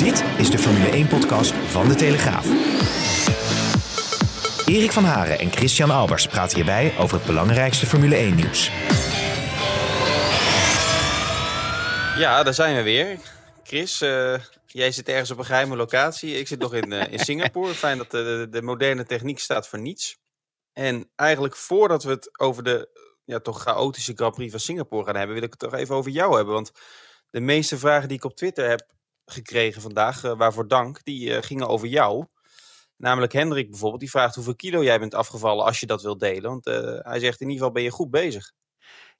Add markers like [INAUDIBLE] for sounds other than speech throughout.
Dit is de Formule 1-podcast van De Telegraaf. Erik van Haren en Christian Albers praten hierbij over het belangrijkste Formule 1-nieuws. Ja, daar zijn we weer. Chris, uh, jij zit ergens op een geheime locatie. Ik zit nog in, uh, in Singapore. Fijn dat de, de, moderne techniek staat voor niets. En eigenlijk voordat we het over de ja, toch chaotische Grand Prix van Singapore gaan hebben, wil ik het toch even over jou hebben. Want de meeste vragen die ik op Twitter heb gekregen vandaag, uh, waarvoor dank, die gingen over jou. Namelijk Hendrik bijvoorbeeld, die vraagt hoeveel kilo jij bent afgevallen als je dat wilt delen. Want hij zegt in ieder geval ben je goed bezig.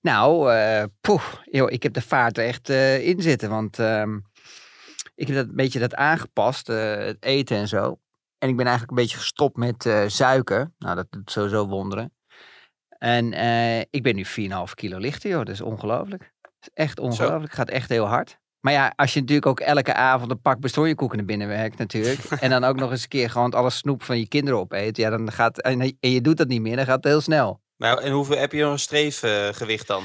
Nou, uh, poeh, joh, ik heb de vaart er echt uh, in zitten. Want uh, ik heb dat een beetje dat aangepast, het eten en zo. En ik ben eigenlijk een beetje gestopt met suiker. Nou, dat doet sowieso wonderen. En ik ben nu 4,5 kilo lichter, joh. Dat is ongelooflijk. Dat is echt ongelooflijk. Het gaat echt heel hard. Maar ja, als je natuurlijk ook elke avond een pak bestrojenkoeken naar binnen werkt natuurlijk. [LAUGHS] en dan ook nog eens een keer gewoon alle snoep van je kinderen opeet. Ja, dan gaat, en je doet dat niet meer, dan gaat het heel snel. Nou, en hoeveel heb je nog een streefgewicht dan?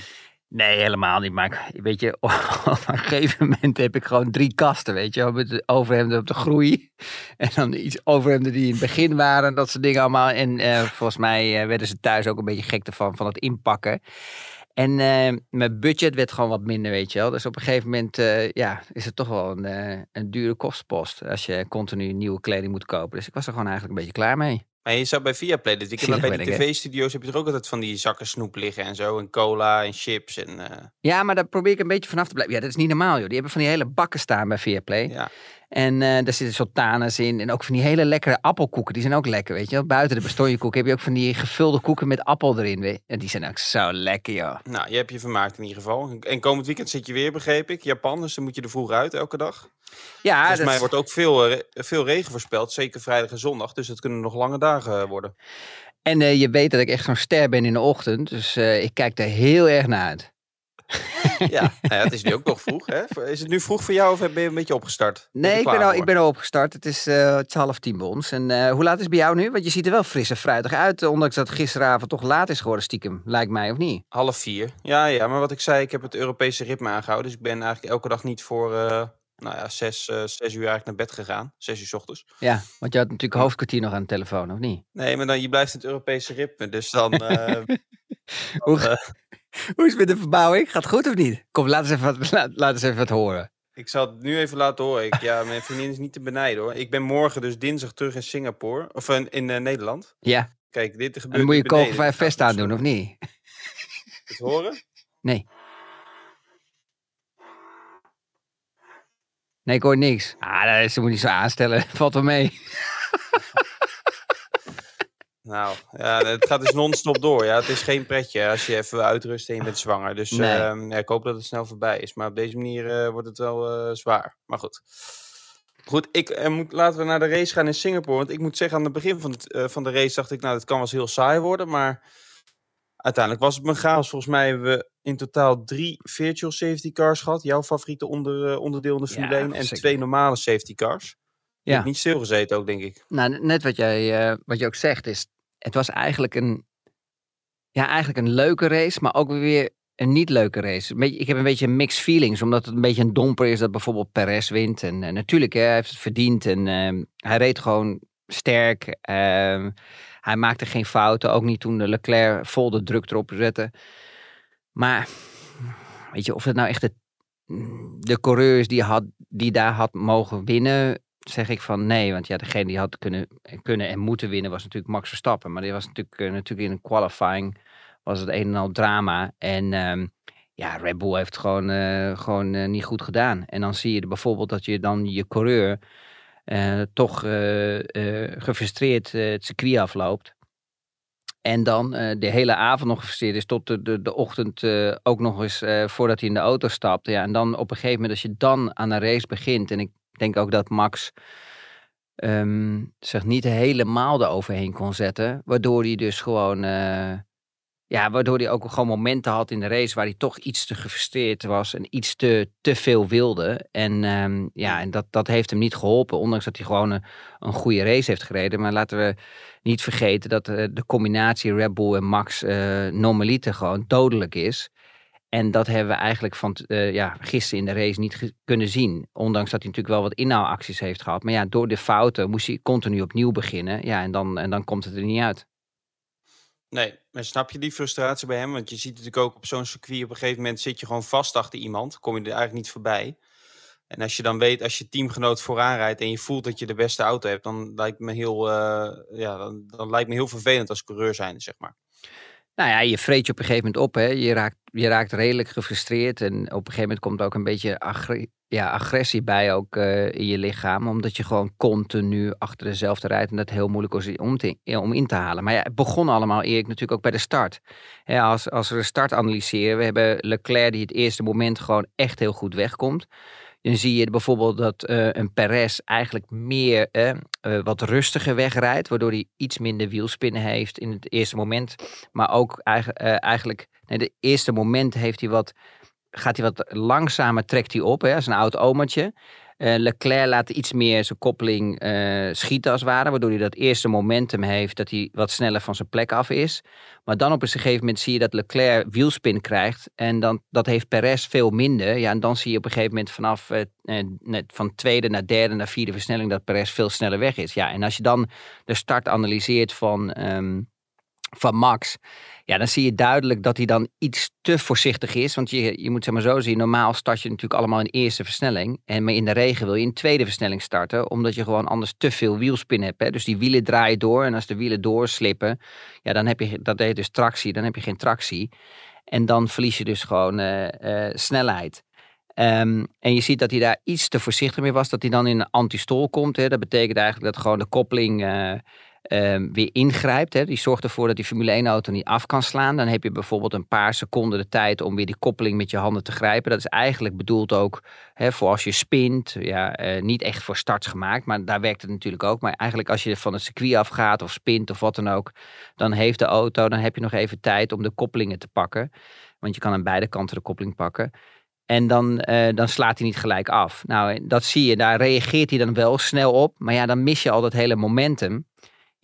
Nee, helemaal niet. Maar weet je, [LAUGHS] op een gegeven moment heb ik gewoon drie kasten, weet je. Met overhemden op de groei. En dan iets overhemden die in het begin waren. Dat soort dingen allemaal. En uh, volgens mij uh, werden ze thuis ook een beetje gek ervan, van het inpakken. En uh, mijn budget werd gewoon wat minder, weet je wel. Dus op een gegeven moment ja, is het toch wel een, een dure kostenpost. Als je continu nieuwe kleding moet kopen. Dus ik was er gewoon eigenlijk een beetje klaar mee. Maar je zat bij Viaplay dit weekend, maar bij de tv-studio's heb je er ook altijd van die zakken snoep liggen en zo. En cola en chips en... Uh... Ja, maar daar probeer ik een beetje vanaf te blijven. Ja, dat is niet normaal joh. Die hebben van die hele bakken staan bij Viaplay. Ja. En uh, daar zitten sultanas in. En ook van die hele lekkere appelkoeken. Die zijn ook lekker, weet je wel. Buiten de bestonjekoeken heb je ook van die gevulde koeken met appel erin. En die zijn ook zo lekker, joh. Nou, je hebt je vermaakt in ieder geval. En komend weekend zit je weer, begreep ik. Japan, dus dan moet je er vroeg uit elke dag. Ja, Volgens mij wordt ook veel, eh, veel regen voorspeld. Zeker vrijdag en zondag. Dus het kunnen nog lange dagen worden. En uh, je weet dat ik echt zo'n ster ben in de ochtend. Dus uh, ik kijk er heel erg naar uit. [LAUGHS] ja, nou ja, het is nu ook nog vroeg. Hè? Is het nu vroeg voor jou of ben je een beetje opgestart? Nee, ik ben, al, ik ben al opgestart. Het is, uh, het is half tien bij ons. En uh, hoe laat is het bij jou nu? Want je ziet er wel fris en fruitig uit. Ondanks dat het gisteravond toch laat is geworden stiekem. Lijkt mij, of niet? Half vier. Ja, ja, maar wat ik zei, ik heb het Europese ritme aangehouden. Dus ik ben eigenlijk elke dag niet voor... Uh, nou ja, zes, uh, zes uur eigenlijk naar bed gegaan. Zes uur s ochtends. Ja, want je had natuurlijk hoofdkwartier nog aan de telefoon, of niet? Nee, maar dan, je blijft in het Europese ritme. Dus dan... [LAUGHS] Uh, Hoe, dan, [LAUGHS] hoe is het met de verbouwing? Gaat het goed of niet? Kom, laat eens even wat, [LAUGHS] laat, laat eens even wat horen. Ik zal het nu even laten horen. Ik, ja, mijn vriendin is niet te benijden hoor. Ik ben morgen dus dinsdag terug in Singapore. Of in, in uh, Nederland. Ja. Kijk, dit gebeurt En dan moet je kogelvrij vest aandoen, of niet? Het horen? Nee. Nee, ik hoor niks. Ah, ze moet niet zo aanstellen. [LAUGHS] Valt wel mee. [LAUGHS] Nou, ja, het gaat dus non-stop door. Ja, het is geen pretje als je even uitrust en je bent zwanger. Dus nee. uh, ja, ik hoop dat het snel voorbij is. Maar op deze manier uh, wordt het wel uh, zwaar. Maar goed. Goed, ik, moet, laten we naar de race gaan in Singapore. Want ik moet zeggen, aan het begin van, het, van de race dacht ik, nou, het kan wel eens heel saai worden. Maar uiteindelijk was het mijn chaos. Volgens mij hebben we in totaal drie virtual safety cars gehad. Jouw favoriete onder, onderdeel in de Formule ja, 1. En zeker. twee normale safety cars. Je ja. niet stilgezeten ook, denk ik. Nou, net wat, jij, uh, wat je ook zegt is, het was eigenlijk een, ja, eigenlijk een leuke race, maar ook weer een niet leuke race. Ik heb een beetje mixed feelings, omdat het een beetje een domper is dat bijvoorbeeld Perez wint. En uh, natuurlijk, hè, hij heeft het verdiend en uh, hij reed gewoon sterk. Uh, hij maakte geen fouten, ook niet toen Leclerc vol de druk erop zette. Maar weet je, of het nou echt de, de coureur is die, had, die daar had mogen winnen, zeg ik van nee. Want ja, degene die had kunnen, kunnen en moeten winnen was natuurlijk Max Verstappen. Maar die was natuurlijk, uh, natuurlijk in een qualifying was het een en al drama. En um, ja, Red Bull heeft gewoon, uh, gewoon uh, niet goed gedaan. En dan zie je bijvoorbeeld dat je dan je coureur toch gefrustreerd het circuit afloopt. En dan de hele avond nog gefrustreerd is tot de, de, de ochtend ook nog eens voordat hij in de auto stapt. Ja, en dan op een gegeven moment als je dan aan een race begint. En ik denk ook dat Max ehm, zich niet helemaal eroverheen kon zetten. Waardoor hij dus gewoon eh, ja, waardoor hij ook gewoon momenten had in de race waar hij toch iets te gefrustreerd was en iets te, te veel wilde. En ehm, ja, en dat, dat heeft hem niet geholpen, ondanks dat hij gewoon een, een goede race heeft gereden. Maar laten we niet vergeten dat uh, de combinatie Red Bull en Max uh, normaliter gewoon dodelijk is. En dat hebben we eigenlijk van uh, ja, gisteren in de race niet kunnen zien. Ondanks dat hij natuurlijk wel wat inhaalacties heeft gehad. Maar ja, door de fouten moest hij continu opnieuw beginnen. Ja, en dan, en dan komt het er niet uit. Nee, maar snap je die frustratie bij hem? Want je ziet natuurlijk ook op zo'n circuit, op een gegeven moment zit je gewoon vast achter iemand. Kom je er eigenlijk niet voorbij. En als je dan weet, als je teamgenoot vooraan rijdt en je voelt dat je de beste auto hebt, dan lijkt me heel, uh, ja, dan, dan, lijkt me heel vervelend als coureur zijn, zeg maar. Nou ja, je vreet je op een gegeven moment op. Hè. Je, raakt, je raakt redelijk gefrustreerd. En op een gegeven moment komt ook een beetje ja, agressie bij ook uh, in je lichaam. Omdat je gewoon continu achter dezelfde rijdt. En dat heel moeilijk is om, om in te halen. Maar ja, het begon allemaal Erik natuurlijk ook bij de start. Als, als we de start analyseren. We hebben Leclerc die het eerste moment gewoon echt heel goed wegkomt. Dan zie je bijvoorbeeld dat uh, een Perez eigenlijk meer uh, wat rustiger wegrijdt. Waardoor hij iets minder wielspinnen heeft in het eerste moment. Maar ook eigenlijk, eigenlijk nee, de eerste moment heeft hij wat gaat hij wat langzamer, trekt hij op, hè, als een oud omertje. Uh, Leclerc laat iets meer zijn koppeling uh, schieten als het ware, waardoor hij dat eerste momentum heeft dat hij wat sneller van zijn plek af is. Maar dan op een gegeven moment zie je dat Leclerc wielspin krijgt en dan, dat heeft Perez veel minder. Ja, en dan zie je op een gegeven moment vanaf uh, van tweede naar derde naar vierde versnelling dat Perez veel sneller weg is. Ja, en als je dan de start analyseert van, um, van Max, ja, dan zie je duidelijk dat hij dan iets te voorzichtig is. Want je, je moet zeg maar zo zien, normaal start je natuurlijk allemaal in eerste versnelling. En maar in de regen wil je in tweede versnelling starten, omdat je gewoon anders te veel wielspin hebt. Hè? Dus die wielen draaien door en als de wielen doorslippen, ja, dan heb je, dat heet dus tractie, dan heb je geen tractie. En dan verlies je dus gewoon uh, uh, snelheid. Um, en je ziet dat hij daar iets te voorzichtig mee was, dat hij dan in een antistol komt. Hè? Dat betekent eigenlijk dat gewoon de koppeling... Uh, um, weer ingrijpt. Hè. Die zorgt ervoor dat die Formule 1-auto niet af kan slaan. Dan heb je bijvoorbeeld een paar seconden de tijd om weer die koppeling met je handen te grijpen. Dat is eigenlijk bedoeld ook hè, voor als je spint. Ja, uh, niet echt voor starts gemaakt, maar daar werkt het natuurlijk ook. Maar eigenlijk als je van het circuit afgaat of spint of wat dan ook, dan heeft de auto, dan heb je nog even tijd om de koppelingen te pakken. Want je kan aan beide kanten de koppeling pakken. En dan, uh, dan slaat hij niet gelijk af. Nou, dat zie je. Daar reageert hij dan wel snel op. Maar ja, dan mis je al dat hele momentum.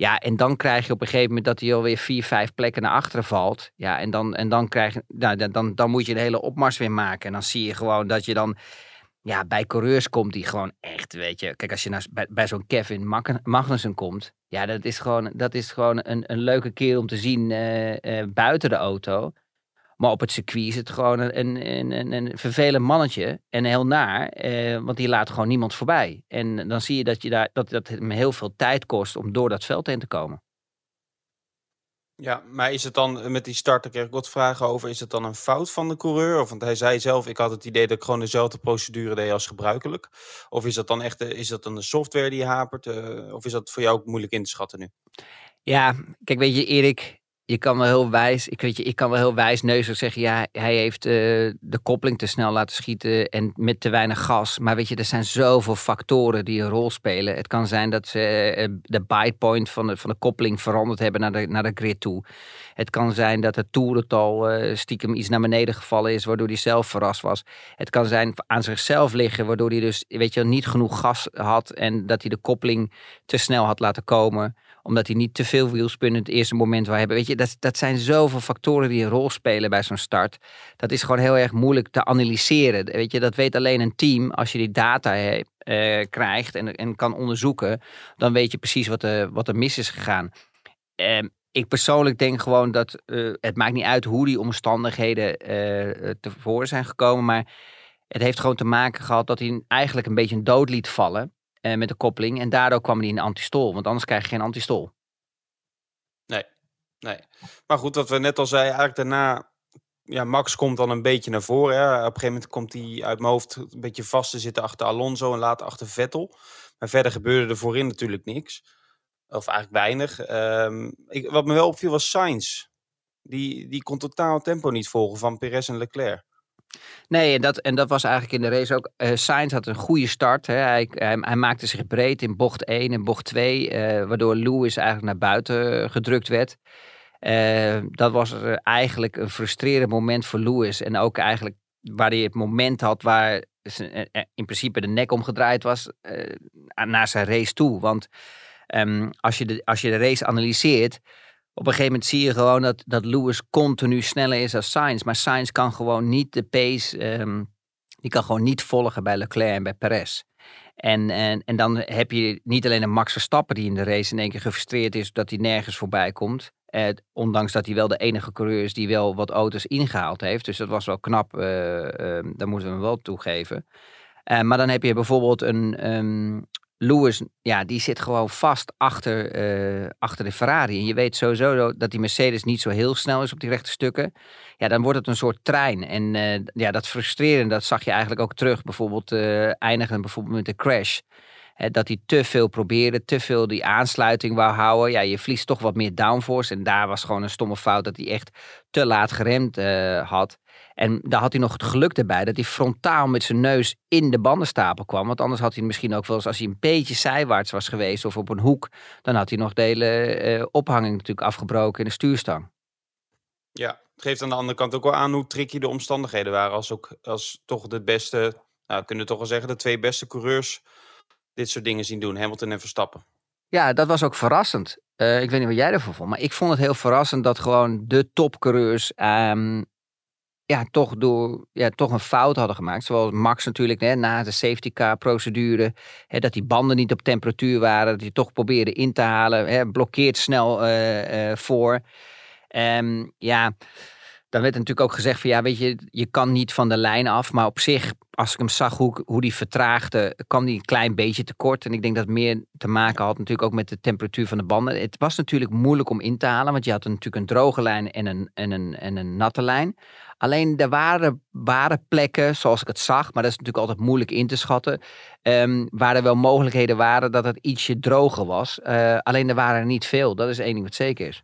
Ja, en dan krijg je op een gegeven moment dat hij alweer vier, vijf plekken naar achteren valt. Ja, en dan, en dan, krijg, nou, dan, dan, moet je de hele opmars weer maken. En dan zie je gewoon dat je dan... Ja, bij coureurs komt die gewoon echt, weet je. Kijk, als je naar, bij, zo'n Kevin Magnussen komt. Ja, dat is gewoon, dat is gewoon een, een leuke keer om te zien uh, uh, buiten de auto. Maar op het circuit is het gewoon een, een, een, een vervelend mannetje. En heel naar, eh, want die laat gewoon niemand voorbij. En dan zie je dat, je daar, dat, dat het hem heel veel tijd kost om door dat veld heen te komen. Ja, maar is het dan met die start, daar kreeg ik wat vragen over. Is het dan een fout van de coureur? Of, want hij zei zelf, ik had het idee dat ik gewoon dezelfde procedure deed als gebruikelijk. Of is dat dan echt is dat dan de software die hapert? Uh, of is dat voor jou ook moeilijk in te schatten nu? Ja, kijk, weet je, Erik, je kan wel heel wijs, ik weet je, ik kan wel heel wijs neuzig zeggen, ja, hij heeft uh, de koppeling te snel laten schieten en met te weinig gas. Maar weet je, er zijn zoveel factoren die een rol spelen. Het kan zijn dat ze uh, de bite point van de, van de koppeling veranderd hebben naar de, naar de grid toe. Het kan zijn dat het toerental stiekem iets naar beneden gevallen is, waardoor hij zelf verrast was. Het kan zijn aan zichzelf liggen, waardoor hij dus, weet je, niet genoeg gas had en dat hij de koppeling te snel had laten komen omdat hij niet te veel wielspin in het eerste moment wil hebben. Weet je, dat, dat zijn zoveel factoren die een rol spelen bij zo'n start. Dat is gewoon heel erg moeilijk te analyseren. Weet je, dat weet alleen een team als je die data he, uh, krijgt en, en kan onderzoeken. Dan weet je precies wat, wat er mis is gegaan. Uh, ik persoonlijk denk gewoon dat uh, het maakt niet uit hoe die omstandigheden uh, tevoren zijn gekomen. Maar het heeft gewoon te maken gehad dat hij eigenlijk een beetje een dood liet vallen met de koppeling. En daardoor kwam hij in de antistol, want anders krijg je geen antistol. Nee. Maar goed, wat we net al zeiden, eigenlijk daarna... Ja, Max komt dan een beetje naar voren. Hè. Op een gegeven moment komt hij uit mijn hoofd een beetje vast te zitten achter Alonso en later achter Vettel. Maar verder gebeurde er voorin natuurlijk niks. Of eigenlijk weinig. Um, ik, wat me wel opviel was Sainz. Die, die kon totaal tempo niet volgen van Perez en Leclerc. Nee, en dat, en dat was eigenlijk in de race ook. Uh, Sainz had een goede start. Hè. Hij, hij, maakte zich breed in bocht 1 en bocht 2, uh, waardoor Lewis eigenlijk naar buiten gedrukt werd. Uh, dat was eigenlijk een frustrerend moment voor Lewis. En ook eigenlijk waar hij het moment had waar in principe de nek omgedraaid was naar zijn race toe. Want um, als, je de, als je de race analyseert, op een gegeven moment zie je gewoon dat, dat Lewis continu sneller is dan Sainz. Maar Sainz kan gewoon niet de pace, um, die kan gewoon niet volgen bij Leclerc en bij Perez. En, en, en dan heb je niet alleen een Max Verstappen die in de race in één keer gefrustreerd is dat hij nergens voorbij komt. Eh, ondanks dat hij wel de enige coureur is die wel wat auto's ingehaald heeft. Dus dat was wel knap, uh, uh, daar moeten we hem wel toegeven. Uh, maar dan heb je bijvoorbeeld een, um, Lewis, ja, die zit gewoon vast achter, achter de Ferrari. En je weet sowieso dat die Mercedes niet zo heel snel is op die rechte stukken. Ja, dan wordt het een soort trein. En ja, dat frustreren, dat zag je eigenlijk ook terug. Bijvoorbeeld eindigen bijvoorbeeld met de crash. Dat hij te veel probeerde, te veel die aansluiting wou houden. Ja, je verliest toch wat meer downforce. En daar was gewoon een stomme fout dat hij echt te laat geremd had. En daar had hij nog het geluk erbij dat hij frontaal met zijn neus in de bandenstapel kwam. Want anders had hij misschien ook wel eens, als hij een beetje zijwaarts was geweest of op een hoek, dan had hij nog de hele uh, ophanging natuurlijk afgebroken in de stuurstang. Ja, het geeft aan de andere kant ook wel aan hoe tricky de omstandigheden waren. Als, ook, als toch de beste, nou kunnen we toch wel zeggen, de twee beste coureurs dit soort dingen zien doen. Hamilton en Verstappen. Ja, dat was ook verrassend. Uh, ik weet niet wat jij ervan vond, maar ik vond het heel verrassend dat gewoon de topcoureurs um, ja, toch, door, ja, toch een fout hadden gemaakt. Zoals Max natuurlijk hè, na de safety car procedure. Hè, dat die banden niet op temperatuur waren. Dat hij toch probeerde in te halen. Hè, blokkeert snel uh, uh, voor. Um, ja, dan werd natuurlijk ook gezegd van ja, weet je, je kan niet van de lijn af. Maar op zich, als ik hem zag hoe, hoe die vertraagde, kwam die een klein beetje tekort. En ik denk dat meer te maken had natuurlijk ook met de temperatuur van de banden. Het was natuurlijk moeilijk om in te halen, want je had natuurlijk een droge lijn en een, en een, en een natte lijn. Alleen er waren, waren plekken, zoals ik het zag, maar dat is natuurlijk altijd moeilijk in te schatten. Um, waar er wel mogelijkheden waren dat het ietsje droger was. Uh, alleen er waren er niet veel. Dat is één ding wat zeker is.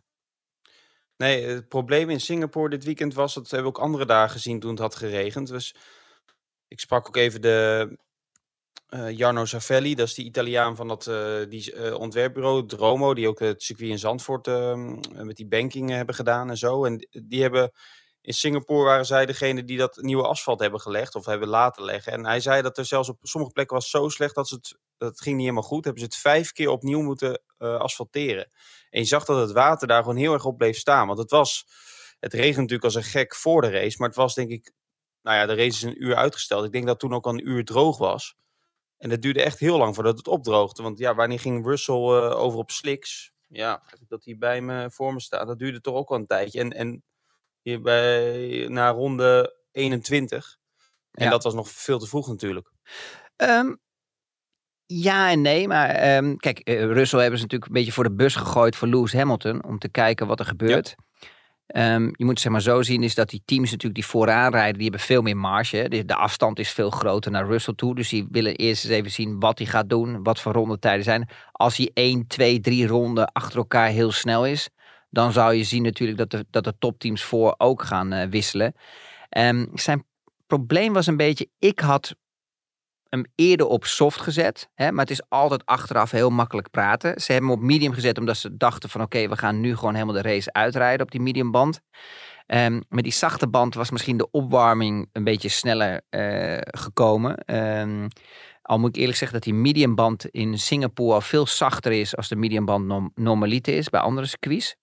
Nee, het probleem in Singapore dit weekend was, dat hebben we ook andere dagen gezien toen het had geregend. Dus ik sprak ook even de uh, Jarno Savelli, dat is die Italiaan van dat uh, die, uh, ontwerpbureau Dromo, die ook het circuit in Zandvoort met die banking hebben gedaan en zo. En die hebben in Singapore waren zij degene die dat nieuwe asfalt hebben gelegd of hebben laten leggen. En hij zei dat er zelfs op sommige plekken was zo slecht dat, ze het, dat het ging niet helemaal goed. Hebben ze het vijf keer opnieuw moeten asfalteren. En je zag dat het water daar gewoon heel erg op bleef staan. Want het was, het regent natuurlijk als een gek voor de race. Maar het was denk ik, nou ja, de race is een uur uitgesteld. Ik denk dat toen ook al een uur droog was. En het duurde echt heel lang voordat het opdroogde. Want ja, wanneer ging Russell uh, over op slicks? Ja, dat hij bij me voor me staat. Dat duurde toch ook wel een tijdje. En, en hier bij, naar ronde 21. En ja. dat was nog veel te vroeg natuurlijk. Um, ja en nee, maar um, kijk, uh, Russell hebben ze natuurlijk een beetje voor de bus gegooid voor Lewis Hamilton. Om te kijken wat er gebeurt. Ja. Um, je moet het zeg maar zo zien, is dat die teams natuurlijk die vooraan rijden, die hebben veel meer marge. De, de, afstand is veel groter naar Russell toe. Dus die willen eerst eens even zien wat hij gaat doen, wat voor rondetijden zijn. Als hij 1, 2, 3 ronden achter elkaar heel snel is, dan zou je zien natuurlijk dat de, dat de topteams voor ook gaan uh, wisselen. Um, zijn probleem was een beetje, ik had hem eerder op soft gezet, hè, maar het is altijd achteraf heel makkelijk praten. Ze hebben hem op medium gezet omdat ze dachten van oké, we gaan nu gewoon helemaal de race uitrijden op die medium band. Um, met die zachte band was misschien de opwarming een beetje sneller uh, gekomen. Um, al moet ik eerlijk zeggen dat die mediumband in Singapore al veel zachter is als de mediumband norm normalite is bij andere circuits.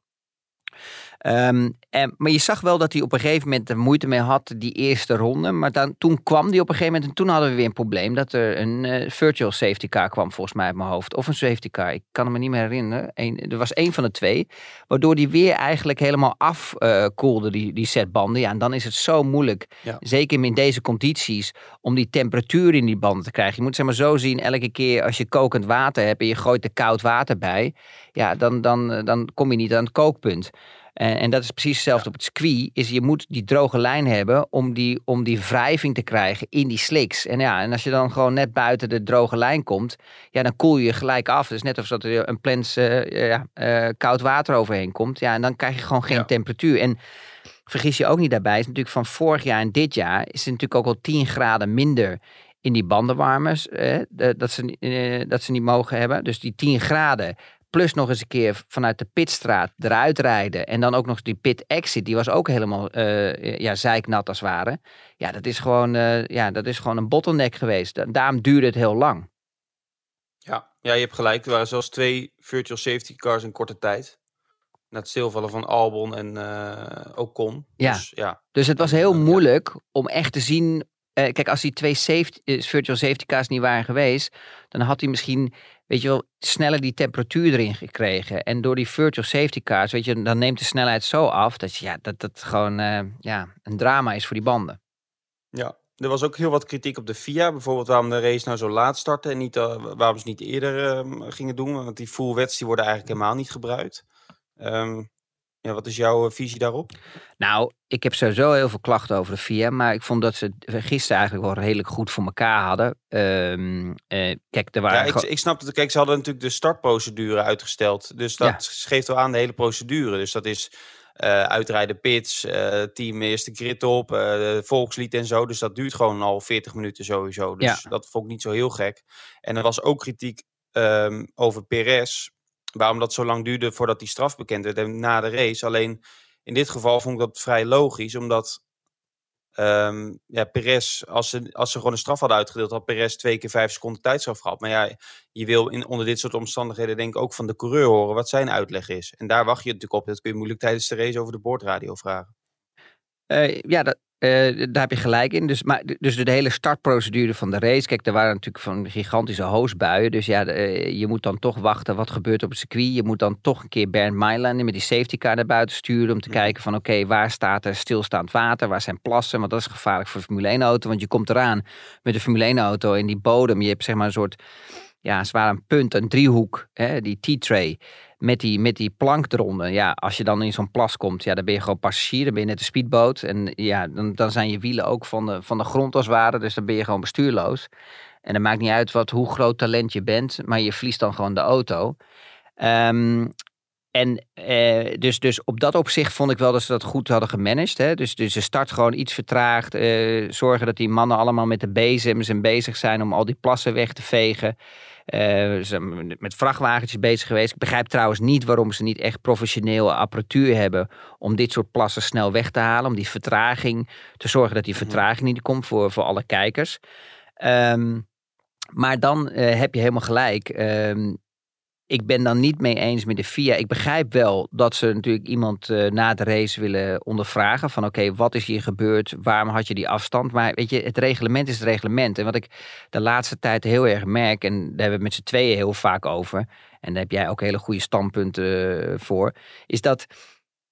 Um, en, maar je zag wel dat hij op een gegeven moment er moeite mee had, die eerste ronde. Maar dan, toen kwam hij op een gegeven moment en toen hadden we weer een probleem. Dat er een uh, virtual safety car kwam volgens mij uit mijn hoofd. Of een safety car, ik kan me niet meer herinneren. Eén, er was één van de twee. Waardoor die weer eigenlijk helemaal afkoelde, uh, die, die setbanden. Ja, en dan is het zo moeilijk, ja. zeker in deze condities, om die temperatuur in die banden te krijgen. Je moet zeg maar zo zien, elke keer als je kokend water hebt en je gooit er koud water bij. Ja, dan, dan, dan kom je niet aan het kookpunt. En, en dat is precies hetzelfde op het circuit. Is je moet die droge lijn hebben om die, om die wrijving te krijgen in die slicks. En ja, en als je dan gewoon net buiten de droge lijn komt, ja, dan koel je gelijk af. Dus net alsof er een plens uh, ja, uh, koud water overheen komt. Ja, en dan krijg je gewoon geen temperatuur. En vergis je ook niet daarbij, is natuurlijk van vorig jaar en dit jaar is het natuurlijk ook al 10 graden minder in die bandenwarmers eh, dat, ze, eh, dat ze niet mogen hebben. Dus die 10 graden plus nog eens een keer vanuit de pitstraat eruit rijden. En dan ook nog die pit exit, die was ook helemaal uh, ja, zeiknat als het ware. Ja, dat is gewoon, uh, ja, dat is gewoon een bottleneck geweest. Daarom duurde het heel lang. Ja, ja, je hebt gelijk. Er waren zelfs twee virtual safety cars in korte tijd. Na het stilvallen van Albon en uh, Ocon. Ja. Dus, ja. dus het was heel moeilijk om echt te zien kijk, als die twee safety, virtual safety cars niet waren geweest, dan had hij misschien, weet je wel, sneller die temperatuur erin gekregen. En door die virtual safety cars, weet je, dan neemt de snelheid zo af dat ja, dat, dat gewoon uh, ja, een drama is voor die banden. Ja, er was ook heel wat kritiek op de FIA. Bijvoorbeeld waarom de race nou zo laat startte en niet, waarom ze niet eerder ehm, gingen doen. Want die full wets die worden eigenlijk helemaal niet gebruikt. Um, ja, wat is jouw eh, visie daarop? Nou, ik heb sowieso heel veel klachten over de VIA, maar ik vond dat ze gisteren eigenlijk wel redelijk goed voor elkaar hadden. Um, kijk, er waren. Ja, ik, ik snap het. Kijk, ze hadden natuurlijk de startprocedure uitgesteld. Dus dat geeft wel aan de hele procedure. Dus dat is uh, uitrijden pits, uh, team eerste grid op, uh, volkslied en zo. Dus dat duurt gewoon al 40 minuten sowieso. Dus ja. dat vond ik niet zo heel gek. En er was ook kritiek um, over Perez waarom dat zo lang duurde voordat die straf bekend werd na de race. Alleen in dit geval vond ik dat vrij logisch, omdat um, ja, Perez, als ze, als ze gewoon een straf hadden uitgedeeld, had Perez twee keer vijf seconden tijdstraf gehad. Maar ja, je wil in, onder dit soort omstandigheden denk ik ook van de coureur horen wat zijn uitleg is. En daar wacht je natuurlijk op. Dat kun je moeilijk tijdens de race over de boordradio vragen. Uh, ja, dat, uh, daar heb je gelijk in. Dus, maar, dus de hele startprocedure van de race. Kijk, er waren natuurlijk van gigantische hoosbuien. Dus ja, uh, je moet dan toch wachten wat gebeurt op het circuit. Je moet dan toch een keer Bernd Mailand met die safety car naar buiten sturen. Om te kijken van oké, waar staat er stilstaand water? Waar zijn plassen? Want dat is gevaarlijk voor de Formule 1 auto. Want je komt eraan met de Formule 1 auto in die bodem. Je hebt zeg maar een soort ja, zwaar een punt, een driehoek, hè, die T-tray, met die, met die plank. Ja, als je dan in zo'n plas komt, ja, dan ben je gewoon passagier, dan ben je net een speedboot. En ja, dan, dan zijn je wielen ook van de, van de grond als ware, dus dan ben je gewoon bestuurloos. En het maakt niet uit wat, hoe groot talent je bent, maar je verliest dan gewoon de auto. Um, en eh, dus, dus op dat opzicht vond ik wel dat ze dat goed hadden gemanaged. Hè? Dus, dus de start gewoon iets vertraagd. Eh, zorgen dat die mannen allemaal met de bezems en bezig zijn om al die plassen weg te vegen. Uh, ze met vrachtwagentjes bezig geweest. Ik begrijp trouwens niet waarom ze niet echt professionele apparatuur hebben om dit soort plassen snel weg te halen. Om die vertraging te zorgen dat die mhm. vertraging niet komt voor, voor alle kijkers. Um, maar dan uh, heb je helemaal gelijk. Um, ik ben dan niet mee eens met de FIA. Ik begrijp wel dat ze natuurlijk iemand uh, na de race willen ondervragen. Van oké, wat is hier gebeurd? Waarom had je die afstand? Maar weet je, het reglement is het reglement. En wat ik de laatste tijd heel erg merk, en daar hebben we het met z'n tweeën heel vaak over. En daar heb jij ook hele goede standpunten uh, voor. Is dat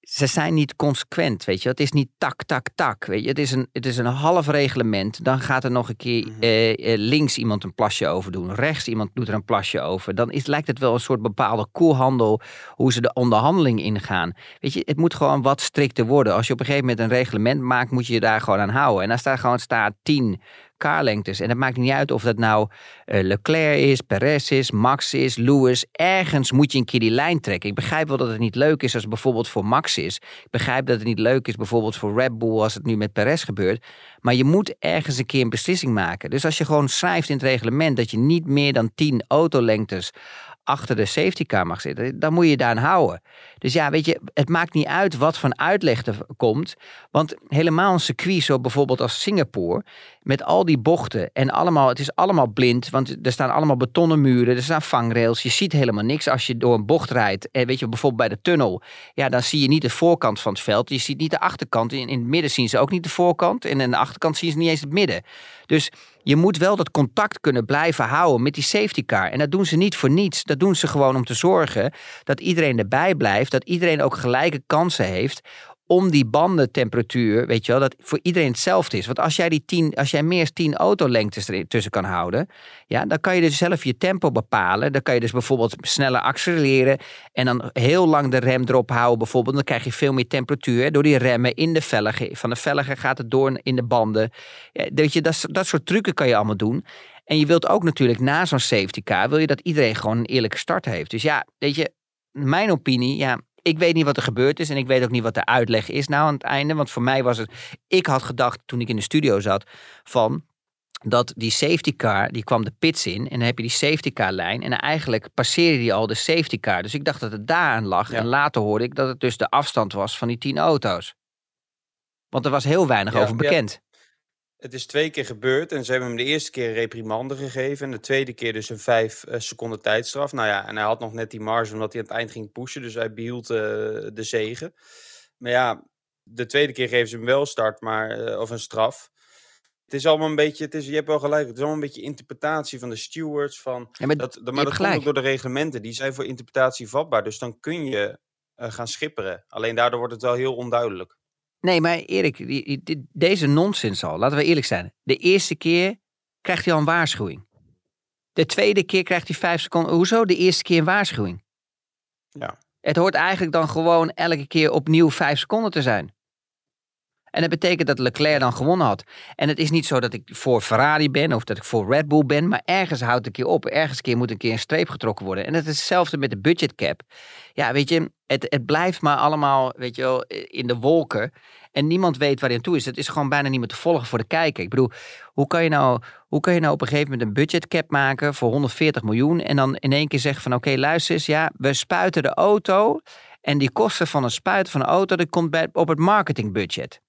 ze zijn niet consequent, weet je. Het is niet tak, tak, tak, weet je. Het is een, het is een half reglement. Dan gaat er nog een keer mhm. eh, eh, links iemand een plasje over doen. Rechts iemand doet er een plasje over. Dan is, lijkt het wel een soort bepaalde koelhandel hoe ze de onderhandeling ingaan. Weet je, het moet gewoon wat strikter worden. Als je op een gegeven moment een reglement maakt, moet je je daar gewoon aan houden. En als daar gewoon staat 10 En het maakt niet uit of dat nou uh, Leclerc is, Perez is, Max is, Lewis. Ergens moet je een keer die lijn trekken. Ik begrijp wel dat het niet leuk is als het bijvoorbeeld voor Max is. Ik begrijp dat het niet leuk is bijvoorbeeld voor Red Bull als het nu met Perez gebeurt. Maar je moet ergens een keer een beslissing maken. Dus als je gewoon schrijft in het reglement dat je niet meer dan 10 autolengtes achter de safety car mag zitten, dan moet je daar aan houden. Dus ja, weet je, het maakt niet uit wat van uitleg komt. Want helemaal een circuit, zo bijvoorbeeld als Singapore, met al die bochten en allemaal, het is allemaal blind, want er staan allemaal betonnen muren, er staan vangrails, je ziet helemaal niks als je door een bocht rijdt. En weet je, bijvoorbeeld bij de tunnel, ja, dan zie je niet de voorkant van het veld, je ziet niet de achterkant. In, in het midden zien ze ook niet de voorkant en aan de achterkant zien ze niet eens het midden. Dus je moet wel dat contact kunnen blijven houden met die safety car. En dat doen ze niet voor niets. Dat doen ze gewoon om te zorgen dat iedereen erbij blijft. Dat iedereen ook gelijke kansen heeft om die bandentemperatuur, weet je wel, dat voor iedereen hetzelfde is. Want als jij, die tien, als jij meer dan 10 autolengtes tussen kan houden, ja, dan kan je dus zelf je tempo bepalen. Dan kan je dus bijvoorbeeld sneller accelereren en dan heel lang de rem erop houden bijvoorbeeld. Dan krijg je veel meer temperatuur. Door die remmen in de velgen. Van de velgen gaat het door in de banden. Ja, je, dat, dat soort trucken kan je allemaal doen. En je wilt ook natuurlijk na zo'n safety car, wil je dat iedereen gewoon een eerlijke start heeft. Dus ja, weet je, mijn opinie, ja, ik weet niet wat er gebeurd is en ik weet ook niet wat de uitleg is nou aan het einde. Want voor mij was het, ik had gedacht toen ik in de studio zat van dat die safety car, die kwam de pits in en dan heb je die safety car lijn en eigenlijk passeerde die al de safety car. Dus ik dacht dat het daaraan lag en later hoorde ik dat het dus de afstand was van die tien auto's. Want er was heel weinig over bekend. Het is twee keer gebeurd en ze hebben hem de eerste keer een reprimande gegeven. En de tweede keer dus een vijf uh, seconden tijdstraf. Nou ja, en hij had nog net die marge omdat hij aan het eind ging pushen. Dus hij behield uh, de zegen. Maar ja, de tweede keer geven ze hem wel start, maar, uh, of een straf. Het is allemaal een beetje, het is, je hebt wel gelijk, het is allemaal een beetje interpretatie van de stewards. Van, ja, maar dat, maar dat komt ook door de reglementen. Die zijn voor interpretatie vatbaar. Dus dan kun je gaan schipperen. Alleen daardoor wordt het wel heel onduidelijk. Nee, maar Erik, deze nonsens al, laten we eerlijk zijn. De eerste keer krijgt hij al een waarschuwing. De tweede keer krijgt hij vijf seconden. Hoezo? De eerste keer een waarschuwing. Ja. Het hoort eigenlijk dan gewoon elke keer opnieuw vijf seconden te zijn. En dat betekent dat Leclerc dan gewonnen had. En het is niet zo dat ik voor Ferrari ben of dat ik voor Red Bull ben, maar ergens houdt een keer op. Ergens een keer moet een keer een streep getrokken worden. En het is hetzelfde met de budgetcap. Ja, weet je, het, het blijft maar allemaal, weet je wel, in de wolken. En niemand weet waar hij aan toe is. Het is gewoon bijna niet meer te volgen voor de kijker. Ik bedoel, hoe kan je nou, hoe kan je nou op een gegeven moment een budgetcap maken voor 140 miljoen en dan in één keer zeggen van oké, luister eens, ja, we spuiten de auto en die kosten van het spuiten van de auto, dat komt bij, op het marketingbudget.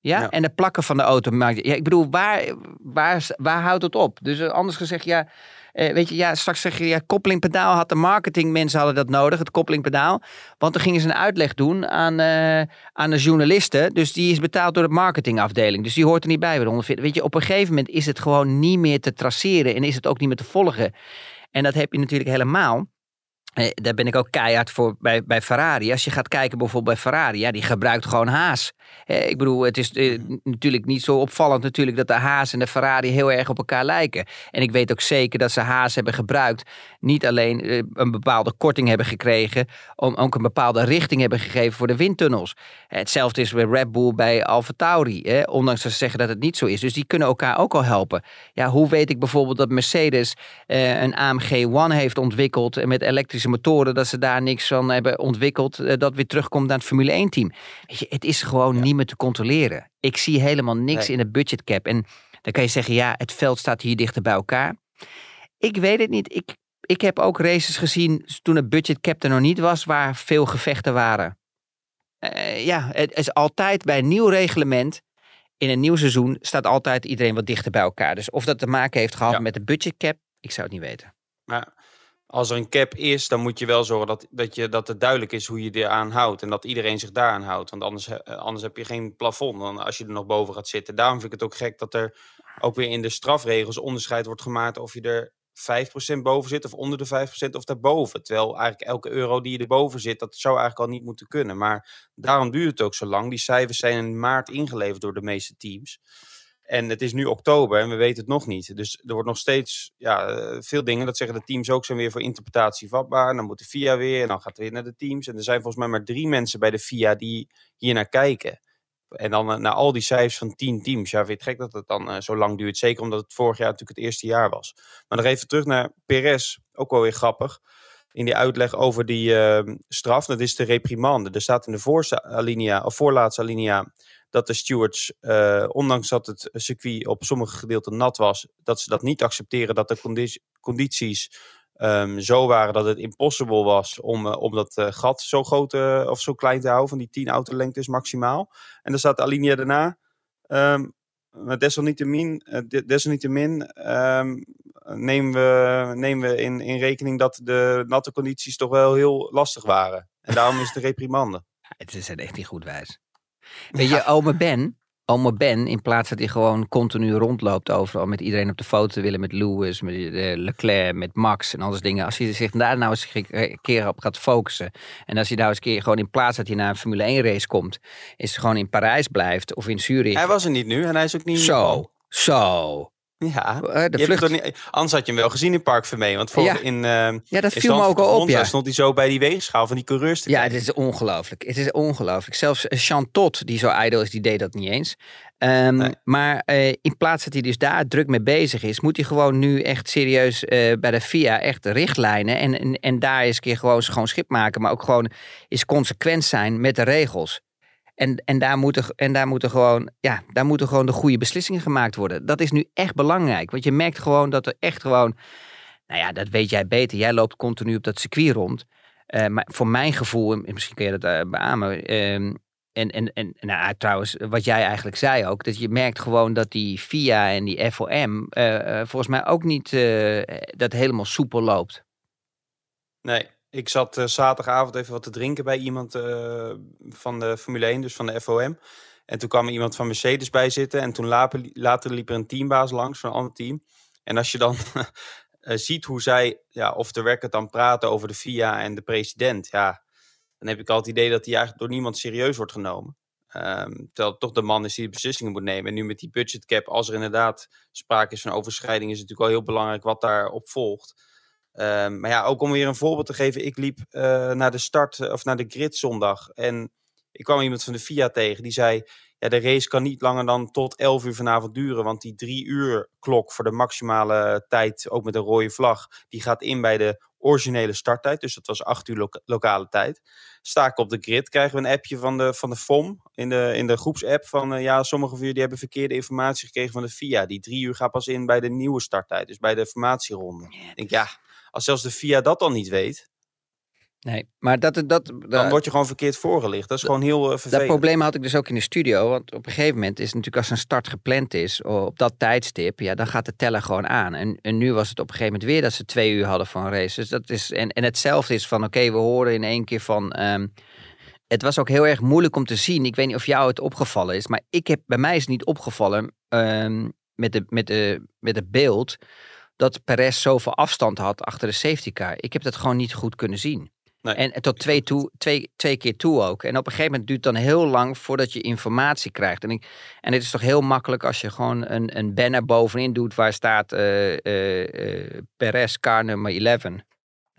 Ja? En de plakken van de auto. Ja, ik bedoel, waar, waar, waar houdt het op? Dus eh, anders gezegd, ja, eh, weet je, ja, straks zeg je, ja, koppelingpedaal had de marketingmensen hadden dat nodig, het koppelingpedaal. Want dan gingen ze een uitleg doen aan, uh, aan de journalisten. Dus die is betaald door de marketingafdeling. Dus die hoort er niet bij bij de 140. Weet je, op een gegeven moment is het gewoon niet meer te traceren en is het ook niet meer te volgen. En dat heb je natuurlijk helemaal daar ben ik ook keihard voor bij, bij Ferrari. Als je gaat kijken bijvoorbeeld bij Ferrari, ja, die gebruikt gewoon haas. Eh, ik bedoel, het is eh, natuurlijk niet zo opvallend natuurlijk dat de haas en de Ferrari heel erg op elkaar lijken. En ik weet ook zeker dat ze haas hebben gebruikt. Niet alleen een bepaalde korting hebben gekregen, om ook een bepaalde richting hebben gegeven voor de windtunnels. Hetzelfde is bij Red Bull bij Alfa Tauri, ondanks dat ze zeggen dat het niet zo is. Dus die kunnen elkaar ook al helpen. Ja, hoe weet ik bijvoorbeeld dat Mercedes een AMG One heeft ontwikkeld met elektrische motoren, dat ze daar niks van hebben ontwikkeld, eh, dat weer terugkomt naar het Formule 1 team. Weet je, het is gewoon niet meer te controleren. Ik zie helemaal niks in de budgetcap. En dan kan je zeggen, ja, het veld staat hier dichter bij elkaar. Ik weet het niet. Ik, ik heb ook races gezien toen het budgetcap er nog niet was, waar veel gevechten waren. Uh, ja, het is altijd bij een nieuw reglement in een nieuw seizoen staat altijd iedereen wat dichter bij elkaar. Dus of dat te maken heeft gehad met de budgetcap, ik zou het niet weten. Maar als er een cap is, dan moet je wel zorgen dat, dat, je, dat het duidelijk is hoe je eraan houdt. En dat iedereen zich daaraan houdt. Want anders, eh, anders heb je geen plafond dan als je er nog boven gaat zitten. Daarom vind ik het ook gek dat er ook weer in de strafregels onderscheid wordt gemaakt of je er 5% boven zit of onder de 5% of daarboven. Terwijl eigenlijk elke euro die je erboven zit, dat zou eigenlijk al niet moeten kunnen. Maar daarom duurt het ook zo lang. Die cijfers zijn in maart ingeleverd door de meeste teams. En het is nu oktober en we weten het nog niet. Dus er wordt nog steeds ja, eh, veel dingen. Dat zeggen de teams ook zijn weer voor interpretatie vatbaar. dan moet de FIA weer en dan gaat het weer naar de teams. En er zijn volgens mij maar drie mensen bij de FIA die hier naar kijken. En dan uh, naar al die cijfers van tien teams. Ja, vind je gek dat het dan uh, zo lang duurt? Zeker omdat het vorig jaar natuurlijk het eerste jaar was. Maar nog even terug naar Perez. Ook wel weer grappig. In die uitleg over die uh, straf. Dat is de reprimande. Er staat in de voorste alinea, of voorlaatste alinea dat de stewards, uh, ondanks dat het circuit op sommige gedeelten nat was, dat ze dat niet accepteren dat de condities um, zo waren dat het impossible was om, uh, om dat uh, gat zo groot of zo klein te houden, van die 10 autolengtes maximaal. En dan staat de alinea daarna. Um, maar desalniettemin, desalniettemin um, nemen we, nemen we in, in rekening dat de natte condities toch wel heel lastig waren. En daarom is de [LAUGHS] reprimande. Het is echt niet goed wijs. Weet je, ome Ben, oma Ben, in plaats dat hij gewoon continu rondloopt overal met iedereen op de foto te willen, met Lewis, met uh, Leclerc, met Max en al dat dingen. Als hij zich daar nou eens een keer op gaat focussen. En als hij nou eens een keer gewoon in plaats dat hij naar een Formule 1 race komt, is gewoon in Parijs blijft of in Zurich. Hij was er niet nu en hij is ook niet Zo, zo. Ja, uh, de vlucht... niet, anders had je hem wel gezien in Park Vermee. Want voor ja. in, uh, ja, dat viel me ook al op. Ja. stond hij zo bij die weegschaal van die coureurs te Ja, het is ongelooflijk. Het is ongelooflijk. Zelfs Chantot, die zo ijdel is, die deed dat niet eens. Um, nee. Maar uh, in plaats dat hij dus daar druk mee bezig is, moet hij gewoon nu echt serieus bij de FIA echt richtlijnen en, en, en daar eens een keer gewoon schoon schip maken, maar ook gewoon eens consequent zijn met de regels. En, en, daar moeten, en daar, moeten gewoon, ja, daar moeten gewoon de goede beslissingen gemaakt worden. Dat is nu echt belangrijk. Want je merkt gewoon dat er echt gewoon. Nou ja, dat weet jij beter. Jij loopt continu op dat circuit rond. Uh, maar voor mijn gevoel, en misschien kun je dat uh, beamen. Uh, en, en, en nou, trouwens, wat jij eigenlijk zei ook. Dat je merkt gewoon dat die FIA en die FOM. eh, volgens mij ook niet eh, dat helemaal soepel loopt. Nee, ik zat uh, zaterdagavond even wat te drinken bij iemand uh, van de Formule 1, dus van de FOM. En toen kwam er iemand van Mercedes bij zitten. En toen later, later liep er een teambaas langs van een ander team. En als je dan uh, [LAUGHS] ziet hoe zij, ja, of de dan praten over de FIA en de president. Ja, dan heb ik al het idee dat die eigenlijk door niemand serieus wordt genomen. Um, terwijl het toch de man is die de beslissingen moet nemen. En nu met die budgetcap, als er inderdaad sprake is van overschrijding, is het natuurlijk wel heel belangrijk wat daarop volgt. Um, maar ja, ook om weer een voorbeeld te geven. Ik liep uh, naar de start of naar de grid zondag. En ik kwam iemand van de FIA tegen. Die zei, ja, de race kan niet langer dan tot 11 uur vanavond duren. Want die drie uur klok voor de maximale tijd, ook met een rode vlag, die gaat in bij de originele starttijd. Dus dat was 8 uur lo lokale tijd. Sta ik op de grid, krijgen we een appje van de, van de FOM in de, in de groepsapp van uh, ja, sommige van jullie hebben verkeerde informatie gekregen van de FIA. Die drie uur gaat pas in bij de nieuwe starttijd, dus bij de formatieronde. Ik denk, ja, als zelfs de FIA dat dan niet weet. Nee, maar dat, dat, dat, dan word je gewoon verkeerd voorgelicht. Dat is gewoon heel uh, vervelend. Dat probleem had ik dus ook in de studio. Want op een gegeven moment is natuurlijk als een start gepland is op dat tijdstip, ja, dan gaat de teller gewoon aan. En, en nu was het op een gegeven moment weer dat ze twee uur hadden van een race. Dus dat is, en, en hetzelfde is van, oké, okay, we horen in één keer van. Um, het was ook heel erg moeilijk om te zien. Ik weet niet of jou het opgevallen is, maar ik heb, bij mij is het niet opgevallen um, met, de, met, de, met het beeld dat Perez zoveel afstand had achter de safety car. Ik heb dat gewoon niet goed kunnen zien. Nee, en tot twee, toe, twee, twee keer toe ook. En op een gegeven moment duurt het dan heel lang voordat je informatie krijgt. En, ik, en het is toch heel makkelijk als je gewoon een, een banner bovenin doet waar staat uh, uh, uh, Perez car nummer 11.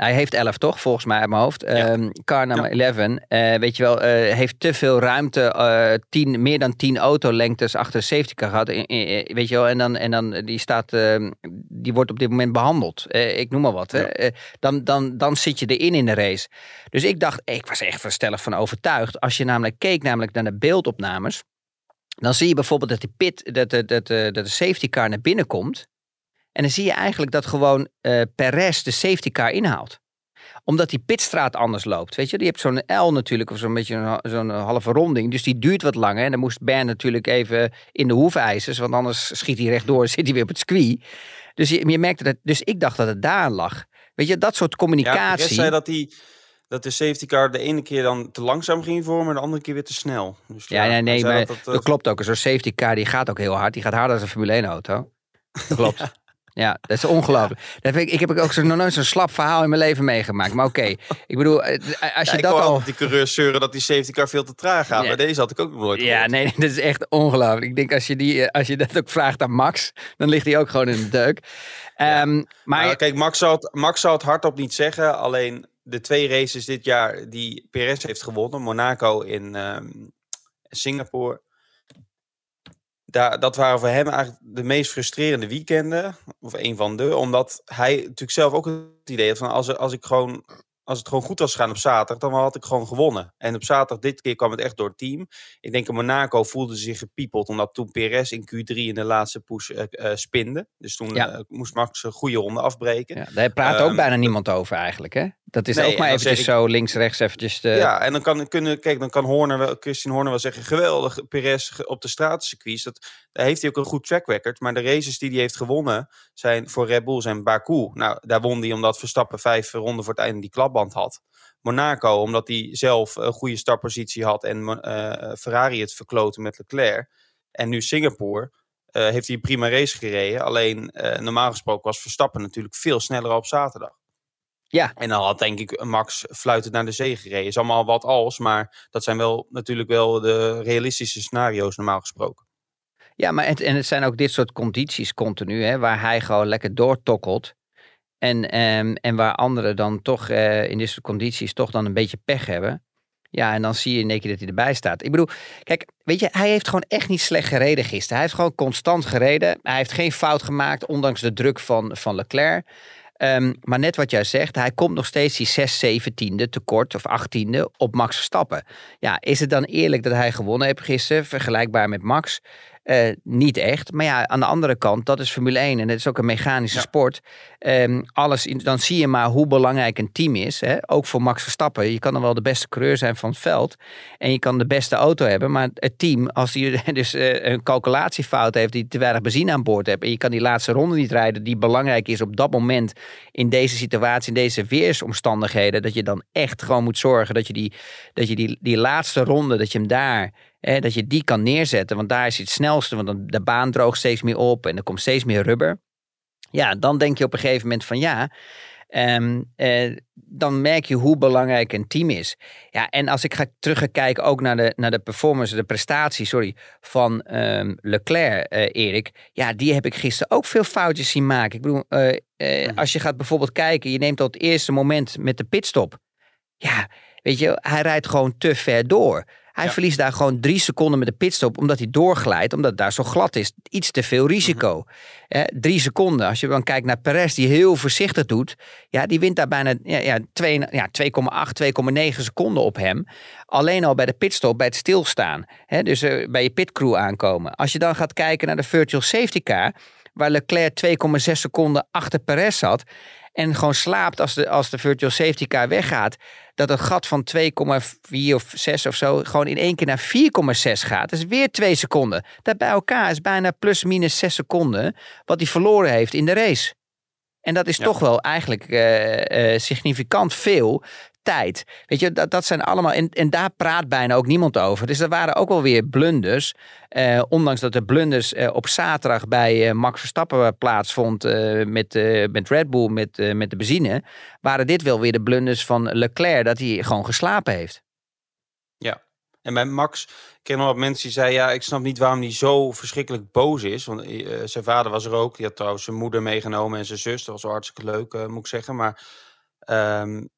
Hij heeft 11 toch, volgens mij uit mijn hoofd. Ja. Um, car nummer ja. 11. Uh, weet je wel, uh, heeft te veel ruimte. Uh, tien, meer dan 10 autolengtes achter de safety car gehad. weet je wel, en dan, en dan die staat, ehm, die wordt op dit moment behandeld. Eh, ik noem maar wat. Ja. dan, dan, dan zit je erin in de race. Dus ik dacht, ik was echt stellig van overtuigd. Als je namelijk keek namelijk naar de beeldopnames. Dan zie je bijvoorbeeld dat, die pit, dat, dat, dat, dat de safety car naar binnen komt. En dan zie je eigenlijk dat gewoon uh, Perez de safety car inhaalt. Omdat die pitstraat anders loopt. Weet je, die hebt zo'n L natuurlijk, of zo'n beetje zo'n halve ronding. Dus die duurt wat langer. En dan moest Ben natuurlijk even in de hoefijzers. Want anders schiet hij rechtdoor en zit hij weer op het circuit. Dus je, je merkte dat. Dus ik dacht dat het daar lag. Weet je, dat soort communicatie. Ja, zei dat die dat de safety car de ene keer dan te langzaam ging vormen, de andere keer weer te snel. Dus ja, ja, nee, nee, maar dat, dat, dat, klopt ook. Zo'n safety car die gaat ook heel hard. Die gaat harder dan een Formule 1 auto. Dat klopt. [LAUGHS] ja. Ja, dat is ongelooflijk. Ja. Ik, ik heb ook zo, nog nooit zo'n slap verhaal in mijn leven meegemaakt. Maar oké, okay. ik bedoel, als je ja, dat al... die coureurs zeuren dat die safety car veel te traag gaat. Ja. Maar deze had ik ook nog nooit Ja, [LAUGHS] nee, dat is echt ongelooflijk. Ik denk als je, die, als je dat ook vraagt aan Max, dan ligt hij ook gewoon in de deuk. Um, maar... Nou, kijk, Max zou, het, Max zou het hardop niet zeggen. Alleen de twee races dit jaar die Perez heeft gewonnen. Monaco in um, Singapore daar, dat waren voor hem eigenlijk de meest frustrerende weekenden. Of een van de. Omdat hij natuurlijk zelf ook het idee had van als, als ik gewoon. Als het gewoon goed was gegaan op zaterdag, dan had ik gewoon gewonnen. En op zaterdag, dit keer kwam het echt door het team. Ik denk in Monaco voelde ze zich gepiepeld, omdat toen Perez in Q3 in de laatste push uh, uh, spinde. Dus toen ja. uh, moest Max een goede ronde afbreken. Ja, daar praat ook bijna niemand over eigenlijk, hè? Dat is nee, ook maar eventjes ik, zo links, rechts eventjes. De... Ja, en dan kan, kunnen, kijk, dan kan Horner wel, Christian Horner wel zeggen, geweldig, Perez op de straatcircuits. Dat, daar heeft hij ook een goed track record. Maar de races die hij heeft gewonnen zijn voor Red Bull zijn Baku. Nou, daar won hij omdat Verstappen vijf ronden voor het einde die klapband had. Monaco, omdat hij zelf een goede startpositie had en uh, Ferrari het verkloten met Leclerc. En nu Singapore heeft hij een prima race gereden. Alleen normaal gesproken was Verstappen natuurlijk veel sneller op zaterdag. Ja. En dan had denk ik Max fluitend naar de zee gereden. Is allemaal wat als, maar dat zijn wel natuurlijk wel de realistische scenario's normaal gesproken. Ja, maar het, en het zijn ook dit soort condities continu, hè, waar hij gewoon lekker doortokkelt. En, um, en waar anderen dan toch uh, in dit soort condities toch dan een beetje pech hebben. Ja, en dan zie je in één keer dat hij erbij staat. Ik bedoel, kijk, weet je, hij heeft gewoon echt niet slecht gereden gisteren. Hij heeft gewoon constant gereden. Hij heeft geen fout gemaakt, ondanks de druk van, van Leclerc. Um, maar net wat jij zegt, hij komt nog steeds die 6, 17e tekort of 18e op Max Verstappen. Ja, is het dan eerlijk dat hij gewonnen heeft gisteren, vergelijkbaar met Max? Uh, niet echt. Maar ja, aan de andere kant, dat is Formule 1 en het is ook een mechanische ja. sport. Um, alles in, dan zie je maar hoe belangrijk een team is. Hè? Ook voor Max Verstappen. Je kan dan wel de beste coureur zijn van het veld. En je kan de beste auto hebben. Maar het team, als die [LAUGHS] dus uh, een calculatiefout heeft, die te weinig benzine aan boord heeft. En je kan die laatste ronde niet rijden, die belangrijk is op dat moment. In deze situatie, in deze weersomstandigheden. Dat je dan echt gewoon moet zorgen dat je die, dat je die, die laatste ronde, dat je hem daar dat je die kan neerzetten, want daar is het snelste, want de baan droogt steeds meer op en er komt steeds meer rubber. Ja, dan denk je op een gegeven moment van ja, um, eh, dan merk je hoe belangrijk een team is. Ja, en als ik ga terug ga kijken ook naar de, naar de performance, de prestatie, sorry, van um, Leclerc, uh, Erik. Ja, die heb ik gisteren ook veel foutjes zien maken. Ik bedoel, uh, uh, als je gaat bijvoorbeeld kijken, je neemt dat eerste moment met de pitstop. Ja, weet je, hij rijdt gewoon te ver door. Hij ja. verliest daar gewoon drie seconden met de pitstop, omdat hij doorglijdt, omdat het daar zo glad is. Iets te veel risico. Mm -hmm. eh, drie seconden. Als je dan kijkt naar Perez, die heel voorzichtig doet, ja, die wint daar bijna ja, ja, 2,8, ja, 2,9 seconden op hem. Alleen al bij de pitstop, bij het stilstaan. Hè, dus uh, bij je pitcrew aankomen. Als je dan gaat kijken naar de virtual safety car, waar Leclerc 2,6 seconden achter Perez zat en gewoon slaapt als de, als de virtual safety car weggaat, dat het gat van 2,4 of 6 of zo gewoon in één keer naar 4,6 gaat. Dat is weer 2 seconden. Dat bij elkaar is bijna plus minus 6 seconden wat hij verloren heeft in de race. En dat is ja. toch wel eigenlijk uh, uh, significant veel tijd. Weet je, dat, dat zijn allemaal. En, en daar praat bijna ook niemand over. Dus er waren ook wel weer blunders. Uh, ondanks dat de blunders uh, op zaterdag bij uh, Max Verstappen plaatsvond met, met Red Bull, met, met de benzine. Waren dit wel weer de blunders van Leclerc, dat hij gewoon geslapen heeft. Ja, en bij Max, ik ken nog wat mensen die zeiden, ja, ik snap niet waarom hij zo verschrikkelijk boos is. Want zijn vader was er ook, die had trouwens zijn moeder meegenomen en zijn zus. Dat was hartstikke leuk, moet ik zeggen. Maar um,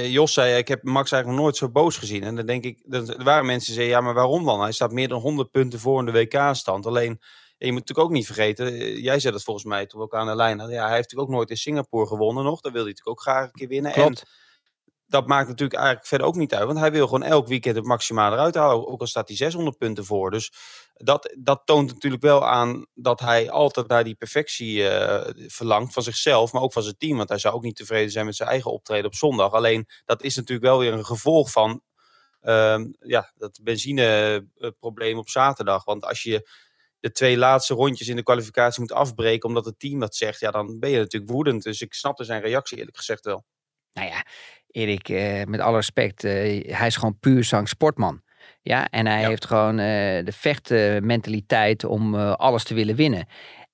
Jos zei, ik heb Max eigenlijk nooit zo boos gezien. En dan denk ik, er waren mensen die zeiden, ja, maar waarom dan? Hij staat meer dan 100 punten voor in de WK-stand. Alleen, je moet natuurlijk ook niet vergeten, jij zei dat volgens mij toen we ook aan de lijn hadden. Ja, hij heeft natuurlijk ook nooit in Singapore gewonnen nog. Dan wil hij natuurlijk ook graag een keer winnen. Klopt. Dat maakt natuurlijk eigenlijk verder ook niet uit. Want hij wil gewoon elk weekend het maximaal eruit halen. Ook al staat hij 600 punten voor. Dus dat, dat toont natuurlijk wel aan dat hij altijd naar die perfectie uh, verlangt. Van zichzelf, maar ook van zijn team. Want hij zou ook niet tevreden zijn met zijn eigen optreden op zondag. Alleen dat is natuurlijk wel weer een gevolg van uh, ja, dat benzineprobleem op zaterdag. Want als je de twee laatste rondjes in de kwalificatie moet afbreken. omdat het team dat zegt. ja, dan ben je natuurlijk woedend. Dus ik snapte zijn reactie eerlijk gezegd wel. Nou ja, Erik, uh, met alle respect, uh, hij is gewoon puur zang sportman. Ja, en hij ja. heeft gewoon uh, de vechtmentaliteit om alles te willen winnen.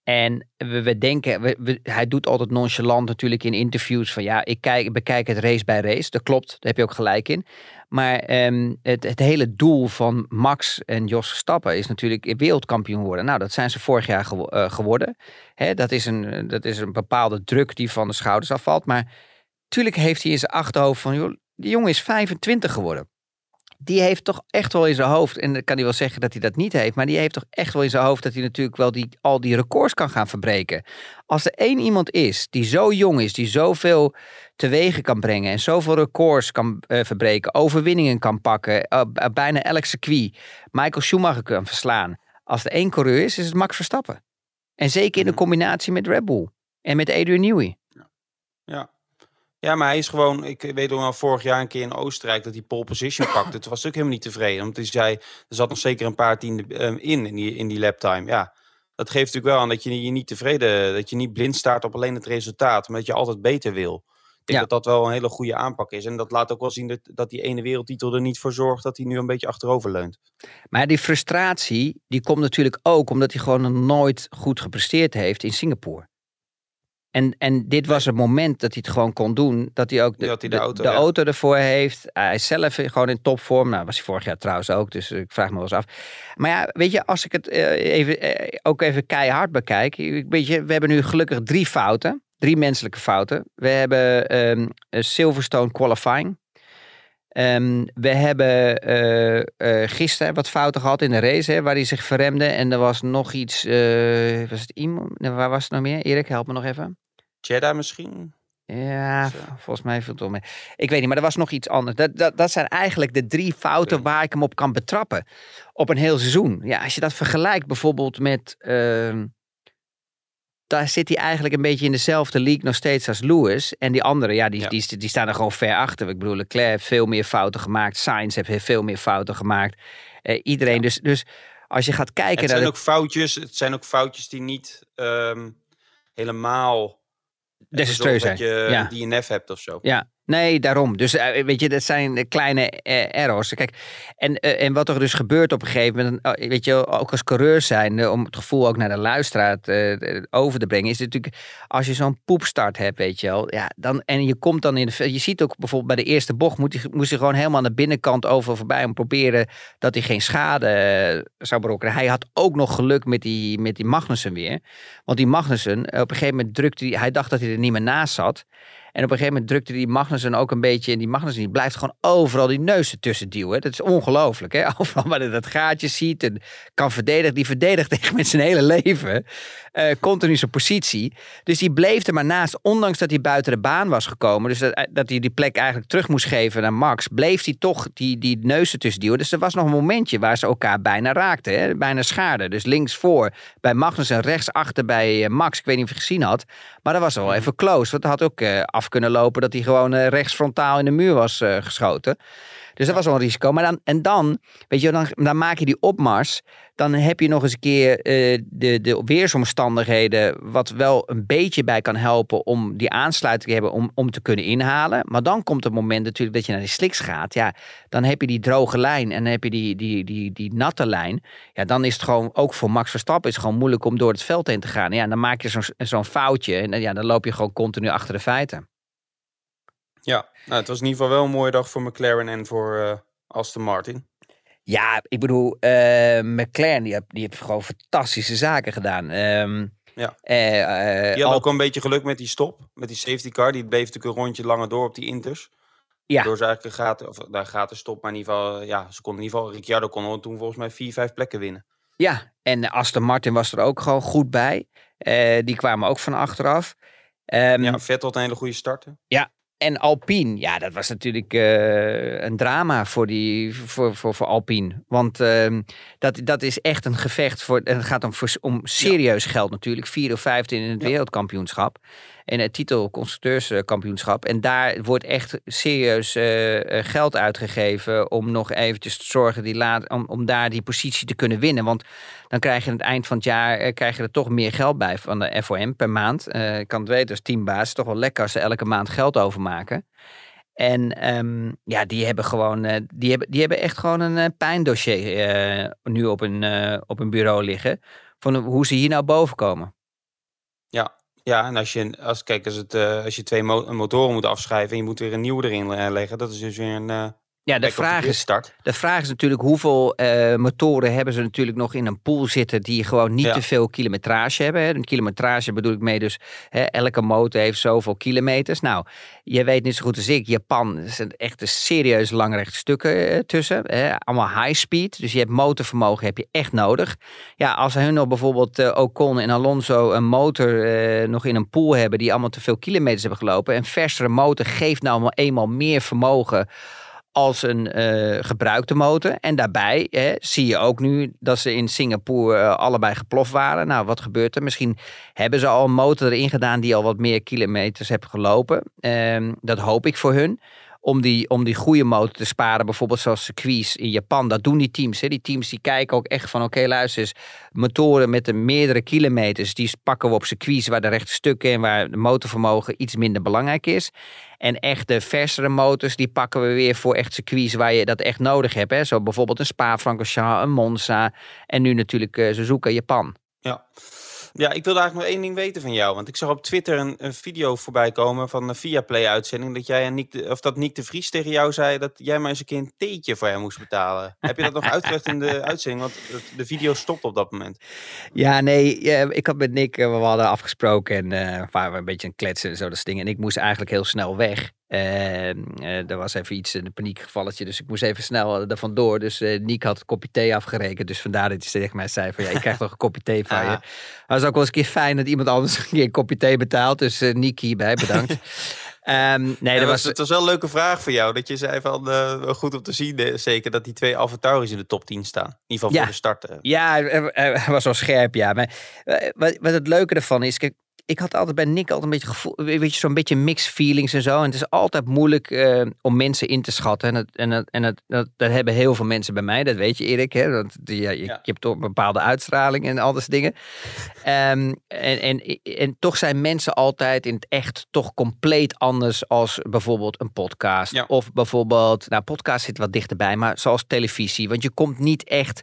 En we, we denken, we, we, hij doet altijd nonchalant natuurlijk in interviews van ja, ik kijk, bekijk het race bij race. Dat klopt, daar heb je ook gelijk in. Maar um, het, het, hele doel van Max en Jos Stappen is natuurlijk wereldkampioen worden. Nou, dat zijn ze vorig jaar gew geworden. Hè, dat, is een, dat is een bepaalde druk die van de schouders afvalt. Maar Tuurlijk heeft hij in zijn achterhoofd van, joh, die jongen is 25 geworden. Die heeft toch echt wel in zijn hoofd, en dan kan hij wel zeggen dat hij dat niet heeft, maar die heeft toch echt wel in zijn hoofd dat hij natuurlijk wel die, al die records kan gaan verbreken. Als er één iemand is die zo jong is, die zoveel teweeg kan brengen en zoveel records kan uh, verbreken, overwinningen kan pakken, uh, bijna elk circuit, Michael Schumacher kan verslaan. Als er één coureur is, is het Max Verstappen. En zeker in de combinatie met Red Bull en met Adrian Newey. Ja. maar hij is gewoon. Ik weet nog wel vorig jaar een keer in Oostenrijk dat hij pole position [CLEARS THROAT] pakte. Toen was ik helemaal niet tevreden. Want hij zei, er zat nog zeker een paar tienden um, in, in die, in die laptime. Ja, dat geeft natuurlijk wel aan dat je je niet tevreden, dat je niet blind staat op alleen het resultaat, maar dat je altijd beter wil. denk dat dat wel een hele goede aanpak is. En dat laat ook wel zien dat, dat die ene wereldtitel er niet voor zorgt dat hij nu een beetje achterover leunt. Maar die frustratie, die komt natuurlijk ook omdat hij gewoon nog nooit goed gepresteerd heeft in Singapore. En, en dit was het moment dat hij het gewoon kon doen. Dat hij ook de, Dat hij de de, auto, de ja. auto ervoor heeft. Hij is zelf gewoon in topvorm. Nou, was hij vorig jaar trouwens ook. Dus ik vraag me wel eens af. Maar ja, weet je, als ik het eh, even, eh, ook even keihard bekijk. Weet je, we hebben nu gelukkig drie fouten. Drie menselijke fouten. We hebben een Silverstone qualifying. Ehm, we hebben eh, gisteren wat fouten gehad in de race, hè, waar hij zich verremde. En er was nog iets. eh, was het iemand? Waar was het nog meer? Erik, help me nog even. Jeddah misschien? Ja, Zo. volgens mij viel het wel mee. Ik weet niet, maar er was nog iets anders. Dat, dat, dat zijn eigenlijk de drie fouten waar ik hem op kan betrappen. Op een heel seizoen. Ja, als je dat vergelijkt bijvoorbeeld met... daar zit hij eigenlijk een beetje in dezelfde league nog steeds als Lewis. En die anderen, ja, die, Ja. Die, die staan er gewoon ver achter. Ik bedoel, Leclerc heeft veel meer fouten gemaakt. Sainz heeft veel meer fouten gemaakt. Eh, iedereen. Dus, dus als je gaat kijken Het naar... zijn de- ook foutjes, het zijn ook foutjes die niet ehm, helemaal Desastreus dat zijn, je ja. een DNF hebt of zo. Ja, nee, daarom. Dus eh, weet je, dat zijn kleine eh, errors. Kijk, en, eh, en wat er dus gebeurt op een gegeven moment, eh, weet je, ook als coureur zijn, om het gevoel ook naar de luisteraar over te brengen, is natuurlijk, als je zo'n poepstart hebt, weet je wel, ja, dan, en je komt dan in je ziet ook bijvoorbeeld bij de eerste bocht, moet hij, moest hij gewoon helemaal aan de binnenkant over voorbij om proberen dat hij geen schade zou berokkenen. Hij had ook nog geluk met die, met die Magnussen weer, want die Magnussen, op een gegeven moment drukte hij, hij dacht dat hij er niet meer naast zat. En op een gegeven moment drukte die Magnussen ook een beetje. En die Magnussen die blijft gewoon overal die neus ertussen duwen. Dat is ongelooflijk. Hè? [LAUGHS] Overal waar hij dat gaatje ziet en kan verdedigen. Die verdedigt echt met zijn hele leven. eh, continu zijn positie. Dus die bleef er maar naast. Ondanks dat hij buiten de baan was gekomen. Dus dat, dat hij die plek eigenlijk terug moest geven naar Max. Bleef hij toch die, die neus ertussen duwen. Dus er was nog een momentje waar ze elkaar bijna raakten. Hè? Bijna schaarden. Dus links voor bij Magnussen. Rechts achter bij eh, Max. Ik weet niet of je gezien had. Maar dat was wel even close. Want het had ook eh, af kunnen lopen dat hij gewoon eh, rechts frontaal in de muur was eh, geschoten. Dus dat was wel een risico. Maar dan, en dan, weet je, dan, dan maak je die opmars. Dan heb je nog eens een keer eh, de, de weersomstandigheden. Wat wel een beetje bij kan helpen om die aansluiting te hebben om, om te kunnen inhalen. Maar dan komt het moment natuurlijk dat je naar die sliks gaat. Ja, dan heb je die droge lijn en dan heb je die, die, die, die natte lijn. Ja, dan is het gewoon, ook voor Max Verstappen, is het gewoon moeilijk om door het veld heen te gaan. Ja, en dan maak je zo'n zo'n foutje en ja, dan loop je gewoon continu achter de feiten. Ja, nou, het was in ieder geval wel een mooie dag voor McLaren en voor eh, Aston Martin. Ja, ik bedoel, eh, McLaren die heeft, die heeft gewoon fantastische zaken gedaan. Ehm Ja. eh, Die Al- ook een beetje geluk met die stop, met die safety car. Die bleef natuurlijk een rondje langer door op die Inters. Ja. Door ze eigenlijk een gaten, of daar gaten stop, maar in ieder geval, ja, ze konden in ieder geval, Ricciardo kon toen volgens mij vier, vijf plekken winnen. Ja, en Aston Martin was er ook gewoon goed bij. Die kwamen ook van achteraf. Ehm, Ja, Vettel had een hele goede starten. En Alpine, ja, dat was natuurlijk eh, een drama voor, die, voor, voor, voor Alpine. Want ehm, dat, dat is echt een gevecht voor. En het gaat om, om serieus geld natuurlijk. Vier of vijfde in het Ja. wereldkampioenschap. En het titel constructeurskampioenschap. En daar wordt echt serieus eh, eh, geld uitgegeven. om nog eventjes te zorgen die laat, om, om daar die positie te kunnen winnen. Want dan krijg je aan het eind van het jaar eh, krijg je er toch meer geld bij van de FOM per maand. Ik kan het weten als teambaas. Toch wel lekker als ze elke maand geld overmaken. En ehm, ja, die hebben gewoon, die hebben, die hebben echt gewoon een eh, pijndossier nu op hun, op hun bureau liggen. Van hoe ze hier nou boven komen. Ja, en als je, als, kijk, als, het, eh, als je twee mo- motoren moet afschrijven en je moet weer een nieuwe erin eh, leggen, dat is dus weer een eh Ja, de vraag, is, start. de vraag is natuurlijk hoeveel eh, motoren hebben ze natuurlijk nog in een pool zitten die gewoon niet Ja. te veel kilometrage hebben. Hè. Een kilometrage bedoel ik mee dus hè, elke motor heeft zoveel kilometers. Nou, je weet niet zo goed als ik, Japan er zijn echt een serieus langrecht stukken eh, tussen. Hè. Allemaal high speed, dus je hebt motorvermogen heb je echt nodig. Ja, als hun nog bijvoorbeeld eh, Ocon en Alonso een motor nog in een pool hebben die allemaal te veel kilometers hebben gelopen. Een versere motor geeft nou eenmaal meer vermogen als een eh, gebruikte motor. En daarbij hè, zie je ook nu dat ze in Singapore eh, allebei geploft waren. Nou, wat gebeurt er? Misschien hebben ze al een motor erin gedaan die al wat meer kilometers heeft gelopen. Ehm, dat hoop ik voor hun. Om die, om die goede motor te sparen. Bijvoorbeeld zoals circuits in Japan. Dat doen die teams. Hè. Die teams die kijken ook echt van oké luister eens. Motoren met de meerdere kilometers. Die pakken we op circuits waar de rechte stukken en waar de motorvermogen iets minder belangrijk is. En echt de versere motors die pakken we weer voor echt circuits waar je dat echt nodig hebt. Hè. Zo bijvoorbeeld een Spa-Francorchamps, een Monza en nu natuurlijk uh, Suzuka Japan. Ja. Ja, ik wilde eigenlijk nog één ding weten van jou. Want ik zag op Twitter een, een video voorbij komen van een Viaplay-uitzending. Dat jij en Nick de, of dat Nick de Vries tegen jou zei dat jij maar eens een keer een theetje voor hem moest betalen. Heb je dat nog [LAUGHS] uitgelegd in de uitzending? Want de video stopt op dat moment. Ja, nee, ik had met Nick, eh, we hadden afgesproken en uh, waren we een beetje een kletsen en zo dat ding. En ik moest eigenlijk heel snel weg. En uh, er was even iets, een paniekgevalletje, dus ik moest even snel er vandoor. Dus uh, Niek had het kopje thee afgerekend, dus vandaar dat hij tegen mij zei van ja, ik krijg [LAUGHS] toch een kopje thee van je. Het was ook wel eens een keer fijn dat iemand anders [LAUGHS] een keer een kopje thee betaalt, dus Niek hierbij, bedankt. um, [LAUGHS] nee, ja, dat was, het was wel een leuke vraag voor jou, dat je zei van goed om te zien, zeker dat die twee Avatars in de top 10 staan. In ieder geval ja. voor de start. Ja, hij was wel scherp, ja. Maar wat, wat het leuke ervan is, kijk, ik had altijd bij Nick altijd een beetje gevoel, weet je, zo'n beetje mixed feelings en zo. En het is altijd moeilijk uh, om mensen in te schatten. En, het, en, het, en het, dat, dat, hebben heel veel mensen bij mij, dat weet je Erik. Hè? Dat, die, ja, je, ja. je, hebt toch een bepaalde uitstraling en al dat soort dingen. Um, en, en, en toch zijn mensen altijd in het echt toch compleet anders als bijvoorbeeld een podcast. Ja. Of bijvoorbeeld, nou podcast zit wat dichterbij, maar zoals televisie. Want je komt niet echt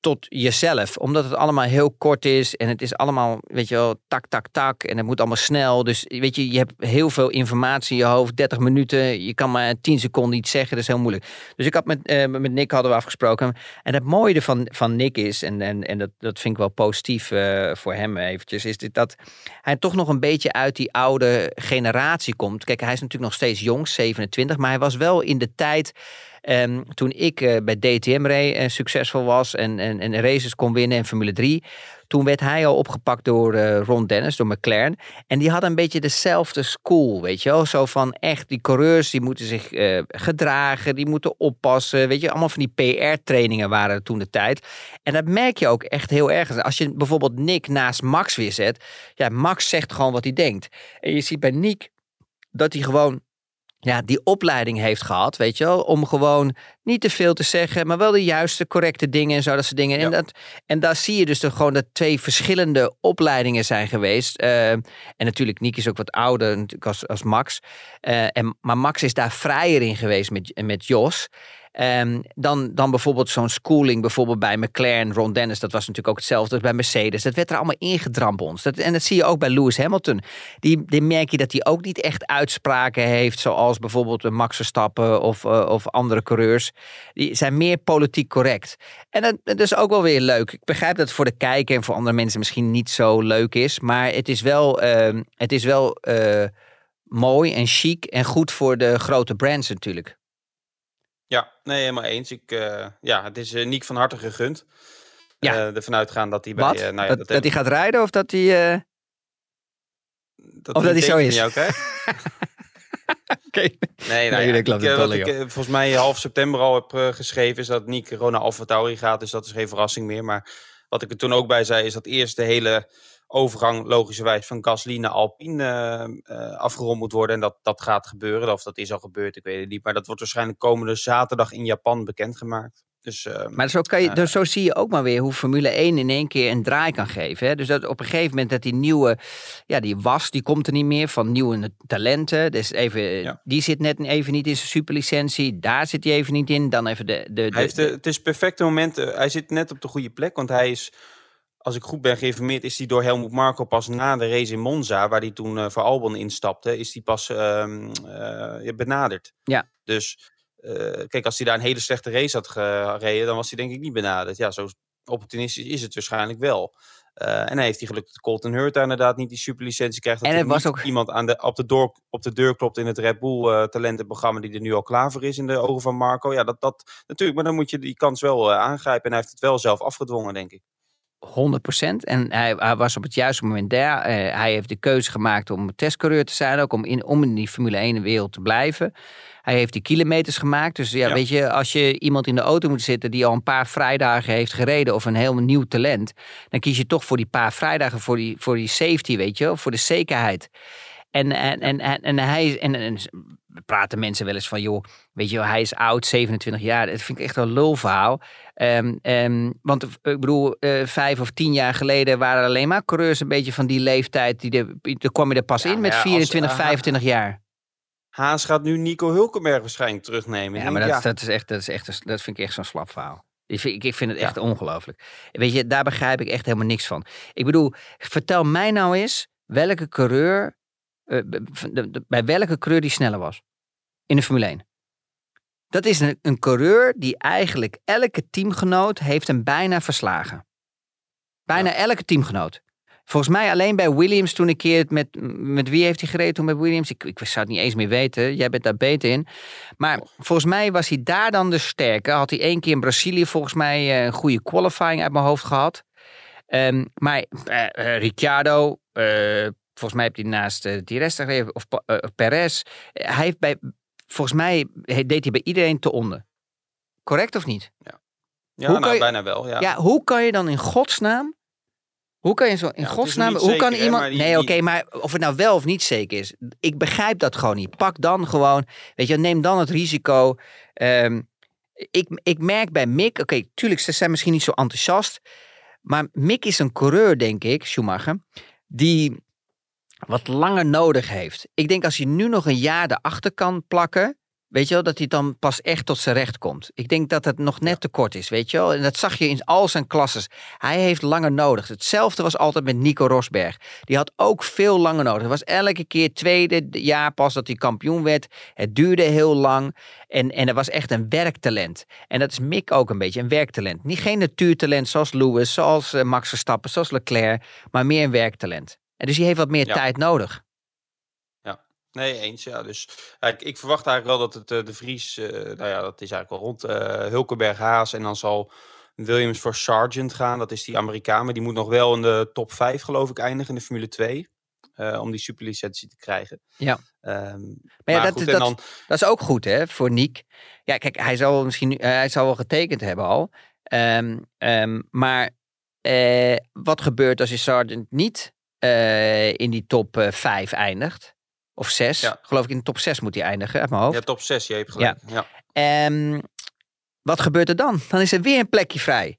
tot jezelf. Omdat het allemaal heel kort is en het is allemaal, weet je wel, tak, tak, tak. En het moet allemaal snel. Dus weet je, je hebt heel veel informatie in je hoofd. 30 minuten, je kan maar 10 seconden iets zeggen. Dat is heel moeilijk. Dus ik had met, uh, met Nick hadden we afgesproken. En het mooie van, van Nick is, en, en, en dat, dat vind ik wel positief uh, voor hem eventjes, is dit, dat hij toch nog een beetje uit die oude generatie komt. Kijk, hij is natuurlijk nog steeds jong, 27, maar hij was wel in de tijd Um, toen ik uh, bij DTM reed en succesvol was en, en, en races kon winnen in Formule 3. Toen werd hij al opgepakt door uh, Ron Dennis, door McLaren. En die hadden een beetje dezelfde school, weet je wel. Zo van echt, die coureurs die moeten zich gedragen, die moeten oppassen. Weet je, allemaal van die PR-trainingen waren toen de tijd. En dat merk je ook echt heel erg. Als je bijvoorbeeld Nick naast Max weer zet. Ja, Max zegt gewoon wat hij denkt. En je ziet bij Nick dat hij gewoon ja, die opleiding heeft gehad, weet je wel, om gewoon niet te veel te zeggen, maar wel de juiste, correcte dingen en zo, dat soort dingen. Ja. En, dat, en daar zie je dus toch gewoon dat twee verschillende opleidingen zijn geweest. Uh, en natuurlijk, Nick is ook wat ouder natuurlijk als, als Max. Uh, en, maar Max is daar vrijer in geweest met, met Jos. Um, dan, dan bijvoorbeeld zo'n schooling, bijvoorbeeld bij McLaren, Ron Dennis, dat was natuurlijk ook hetzelfde als bij Mercedes. Dat werd er allemaal ons. Dat, en dat zie je ook bij Lewis Hamilton. Die, die merk je dat hij ook niet echt uitspraken heeft, zoals bijvoorbeeld Max Verstappen of, uh, of andere coureurs. Die zijn meer politiek correct. En dat, is ook wel weer leuk. Ik begrijp dat het voor de kijker en voor andere mensen misschien niet zo leuk is, maar het is wel, uh, het is wel uh, mooi en chic en goed voor de grote brands natuurlijk. Ja, nee, helemaal eens. Ik, uh, ja, het is uh, Niek van harte gegund. Ja. Uh, ervan uitgaan dat hij bij... nou ja, dat, dat, dat hij gaat rijden of dat hij... dat of dat hij zo is? Krijgt? [LAUGHS] okay. Nee, nou nee, ja, ik wat ik volgens mij half september al heb geschreven... is dat Niek Rona Alfa gaat. Dus dat is geen verrassing meer. Maar wat ik er toen ook bij zei... is dat eerst de hele overgang logischerwijs van Gasly naar Alpine uh, uh, afgerond moet worden. En dat, dat gaat gebeuren. Of dat is al gebeurd, ik weet het niet. Maar dat wordt waarschijnlijk komende zaterdag in Japan bekendgemaakt. Dus, uh, maar zo, kan je, dus zo zie je ook maar weer hoe Formule 1 in één keer een draai kan geven. Hè? Dus dat op een gegeven moment dat die nieuwe, ja, die was, die komt er niet meer van nieuwe talenten. Dus even, ja. die zit net even niet in zijn superlicentie. Daar zit hij even niet in. Dan even de. de, de, hij heeft de, het is het perfecte moment. hij zit net op de goede plek, want hij is als ik goed ben geïnformeerd, is hij door Helmut Marko pas na de race in Monza, waar hij toen uh, voor Albon instapte, is hij pas uh, uh, benaderd. Ja. Dus eh, kijk, als hij daar een hele slechte race had gereden, dan was hij denk ik niet benaderd. Ja, zo opportunistisch is het waarschijnlijk wel. En hij heeft die geluk dat Colton Hurta inderdaad niet die superlicentie krijgt. Dat en het was ook... iemand aan de, op, de door, op de deur klopt in het Red Bull talentenprogramma die er nu al klaar voor is in de ogen van Marco. Ja, dat, dat natuurlijk, maar dan moet je die kans wel aangrijpen. En hij heeft het wel zelf afgedwongen, denk ik. 100%. En hij, hij, was op het juiste moment daar. Uh, hij heeft de keuze gemaakt om testcoureur te zijn, ook om in, om in die Formule 1 wereld te blijven. Hij heeft die kilometers gemaakt. Dus ja, Ja. weet je, als je iemand in de auto moet zitten die al een paar vrijdagen heeft gereden of een helemaal nieuw talent, dan kies je toch voor die paar vrijdagen voor die, voor die safety, weet je, of voor de zekerheid. En, en, en, en, en hij en, en praten mensen wel eens van, joh, weet je wel, hij is oud, 27 jaar. Dat vind ik echt een lulverhaal. Um, um, want ik bedoel, uh, vijf of tien jaar geleden waren er alleen maar coureurs een beetje van die leeftijd. Die de, dan kwam je er pas in met ja, 24, als, 25 jaar. Haas gaat nu Nico Hulkenberg waarschijnlijk terugnemen. Ja, maar dat, dat, is echt, dat, is echt, dat vind ik echt zo'n slap verhaal. Ik vind, ik vind het echt ongelooflijk. Weet je, daar begrijp ik echt helemaal niks van. Ik bedoel, vertel mij nou eens welke coureur, uh, bij welke coureur die sneller was in de Formule 1. Dat is een, een coureur die eigenlijk elke teamgenoot heeft hem bijna verslagen. Bijna elke teamgenoot. Volgens mij alleen bij Williams toen een keer met, met wie heeft hij gereden toen bij Williams? Ik, ik zou het niet eens meer weten. Jij bent daar beter in. Maar volgens mij was hij daar dan de sterke. Had hij één keer in Brazilië volgens mij eh, een goede qualifying uit mijn hoofd gehad. Um, maar uh, Ricciardo, uh, volgens mij heeft hij naast uh, Di Resta gereden, of Perez. hij heeft bij, volgens mij deed hij bij iedereen te onder. Correct of niet? Ja, ja nou, je, bijna wel. Ja. ja, hoe kan je dan in godsnaam hoe kan je zo in godsnaam. Hoe kan iemand. nee, oké, maar of het nou wel of niet zeker is. Ik begrijp dat gewoon niet. Pak dan gewoon. Weet je, neem dan het risico. Um, ik, ik merk bij Mick. Oké, tuurlijk, ze zijn misschien niet zo enthousiast. Maar Mick is een coureur, denk ik, Schumacher. Die wat langer nodig heeft. Ik denk als hij nu nog een jaar erachter kan plakken. Weet je wel, dat hij dan pas echt tot zijn recht komt. Ik denk dat het nog net te kort is, weet je wel. En dat zag je in al zijn klasses. Hij heeft langer nodig. Hetzelfde was altijd met Nico Rosberg. Die had ook veel langer nodig. Het was elke keer tweede jaar pas dat hij kampioen werd. Het duurde heel lang. En, en er was echt een werktalent. En dat is Mick ook een beetje, een werktalent. Niet geen natuurtalent zoals Lewis, zoals eh, Max Verstappen, zoals Leclerc. Maar meer een werktalent. En dus hij heeft wat meer tijd nodig. Nee, eens. Ja. Dus ik, ik verwacht eigenlijk wel dat het uh, de Vries, uh, nou ja, dat is eigenlijk wel rond uh, Hulkenberg Haas. En dan zal Williams voor Sargent gaan. Dat is die Amerikaan. Maar die moet nog wel in de top 5, geloof ik, eindigen in de Formule 2. om die superlicentie te krijgen. Ja. Um, maar ja, maar dat, goed, dat, dan... dat, is ook goed hè, voor Niek. Ja, kijk, hij zal misschien hij zal wel getekend hebben al. Um, um, maar wat gebeurt als je Sargent niet in die top 5 eindigt? Of zes. Ja. Geloof ik in de top zes moet hij eindigen, uit mijn hoofd. Ja, top zes, je hebt gelijk. Ja. ja. wat gebeurt er dan? Dan is er weer een plekje vrij.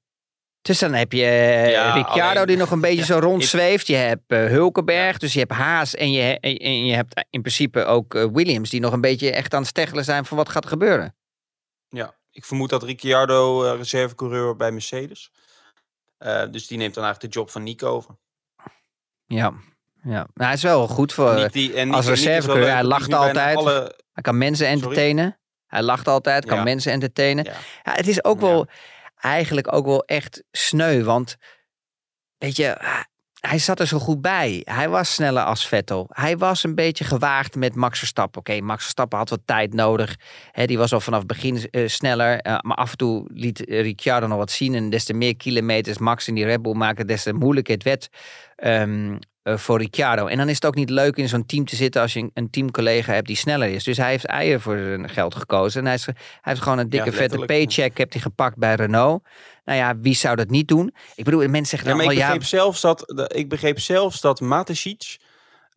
Dus dan heb je uh, ja, Ricciardo die nog een beetje zo rondzweeft. Je hebt uh, Hulkenberg, dus je hebt Haas. En je, en je hebt in principe ook uh, Williams die nog een beetje echt aan het steggelen zijn van wat gaat er gebeuren. Ja, ik vermoed dat Ricciardo reservecoureur bij Mercedes. dus die neemt dan eigenlijk de job van Nico over. Ja, ja, nou, hij is wel goed voor die, en als reservecoureur. Hij lacht altijd. Hij kan mensen entertainen. Hij lacht altijd, kan mensen entertainen. Ja. ja. het is ook wel eigenlijk ook wel echt sneu, want weet je, hij zat er zo goed bij. Hij was sneller als Vettel. Hij was een beetje gewaagd met Max Verstappen. Oké, Max Verstappen had wat tijd nodig. He, die was al vanaf het begin uh, sneller. Uh, maar af en toe liet Ricciardo nog wat zien. En des te meer kilometers Max in die Red Bull maken, des te moeilijker het werd um, uh, voor Ricciardo. En dan is het ook niet leuk in zo'n team te zitten als je een teamcollega hebt die sneller is. Dus hij heeft eieren voor zijn geld gekozen. En hij, is, hij heeft gewoon een dikke vette paycheck heeft hij gepakt bij Renault. Nou ja, wie zou dat niet doen? Ik bedoel, mensen zeggen ja, maar ik begreep, zelfs dat, ik begreep zelfs dat Matesic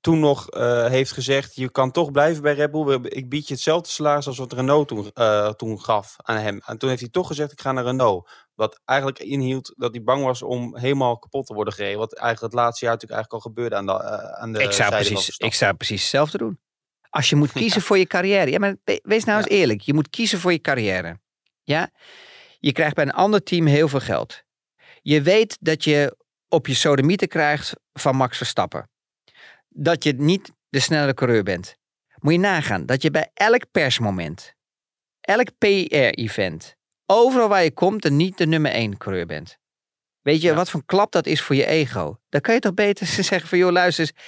toen nog uh, heeft gezegd: je kan toch blijven bij Red Bull. Ik bied je hetzelfde salaris als wat Renault toen, uh, toen gaf aan hem. En toen heeft hij toch gezegd: ik ga naar Renault. Wat eigenlijk inhield dat hij bang was om helemaal kapot te worden gereden. Wat eigenlijk het laatste jaar natuurlijk eigenlijk al gebeurde aan de, uh, aan de ik zou precies, Ik zou precies hetzelfde doen. Als je moet [LAUGHS] kiezen voor je carrière. Ja, maar wees nou eens eerlijk. Je moet kiezen voor je carrière. Ja? Je krijgt bij een ander team heel veel geld. Je weet dat je op je sodemieten krijgt van Max Verstappen dat je niet de snelle coureur bent. Moet je nagaan dat je bij elk persmoment, elk PR-event, overal waar je komt, er niet de nummer 1 coureur bent. Weet je wat voor klap dat is voor je ego? Dan kan je toch beter [LAUGHS] zeggen van, joh, luister eens,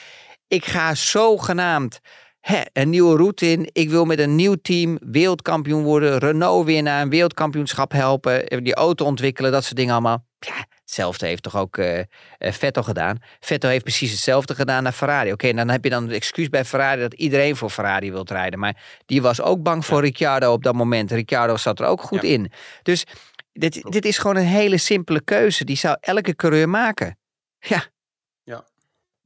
ik ga zogenaamd hè, een nieuwe route in. Ik wil met een nieuw team wereldkampioen worden. Renault weer naar een wereldkampioenschap helpen. Die auto ontwikkelen, dat soort dingen allemaal. Ja, Hetzelfde heeft toch ook uh, Vettel gedaan. Vettel heeft precies hetzelfde gedaan naar Ferrari. Oké, dan heb je dan het excuus bij Ferrari dat iedereen voor Ferrari wilt rijden. Maar die was ook bang voor Ricciardo op dat moment. Ricciardo zat er ook goed in. Dus dit, dit is gewoon een hele simpele keuze. Die zou elke coureur maken. Ja.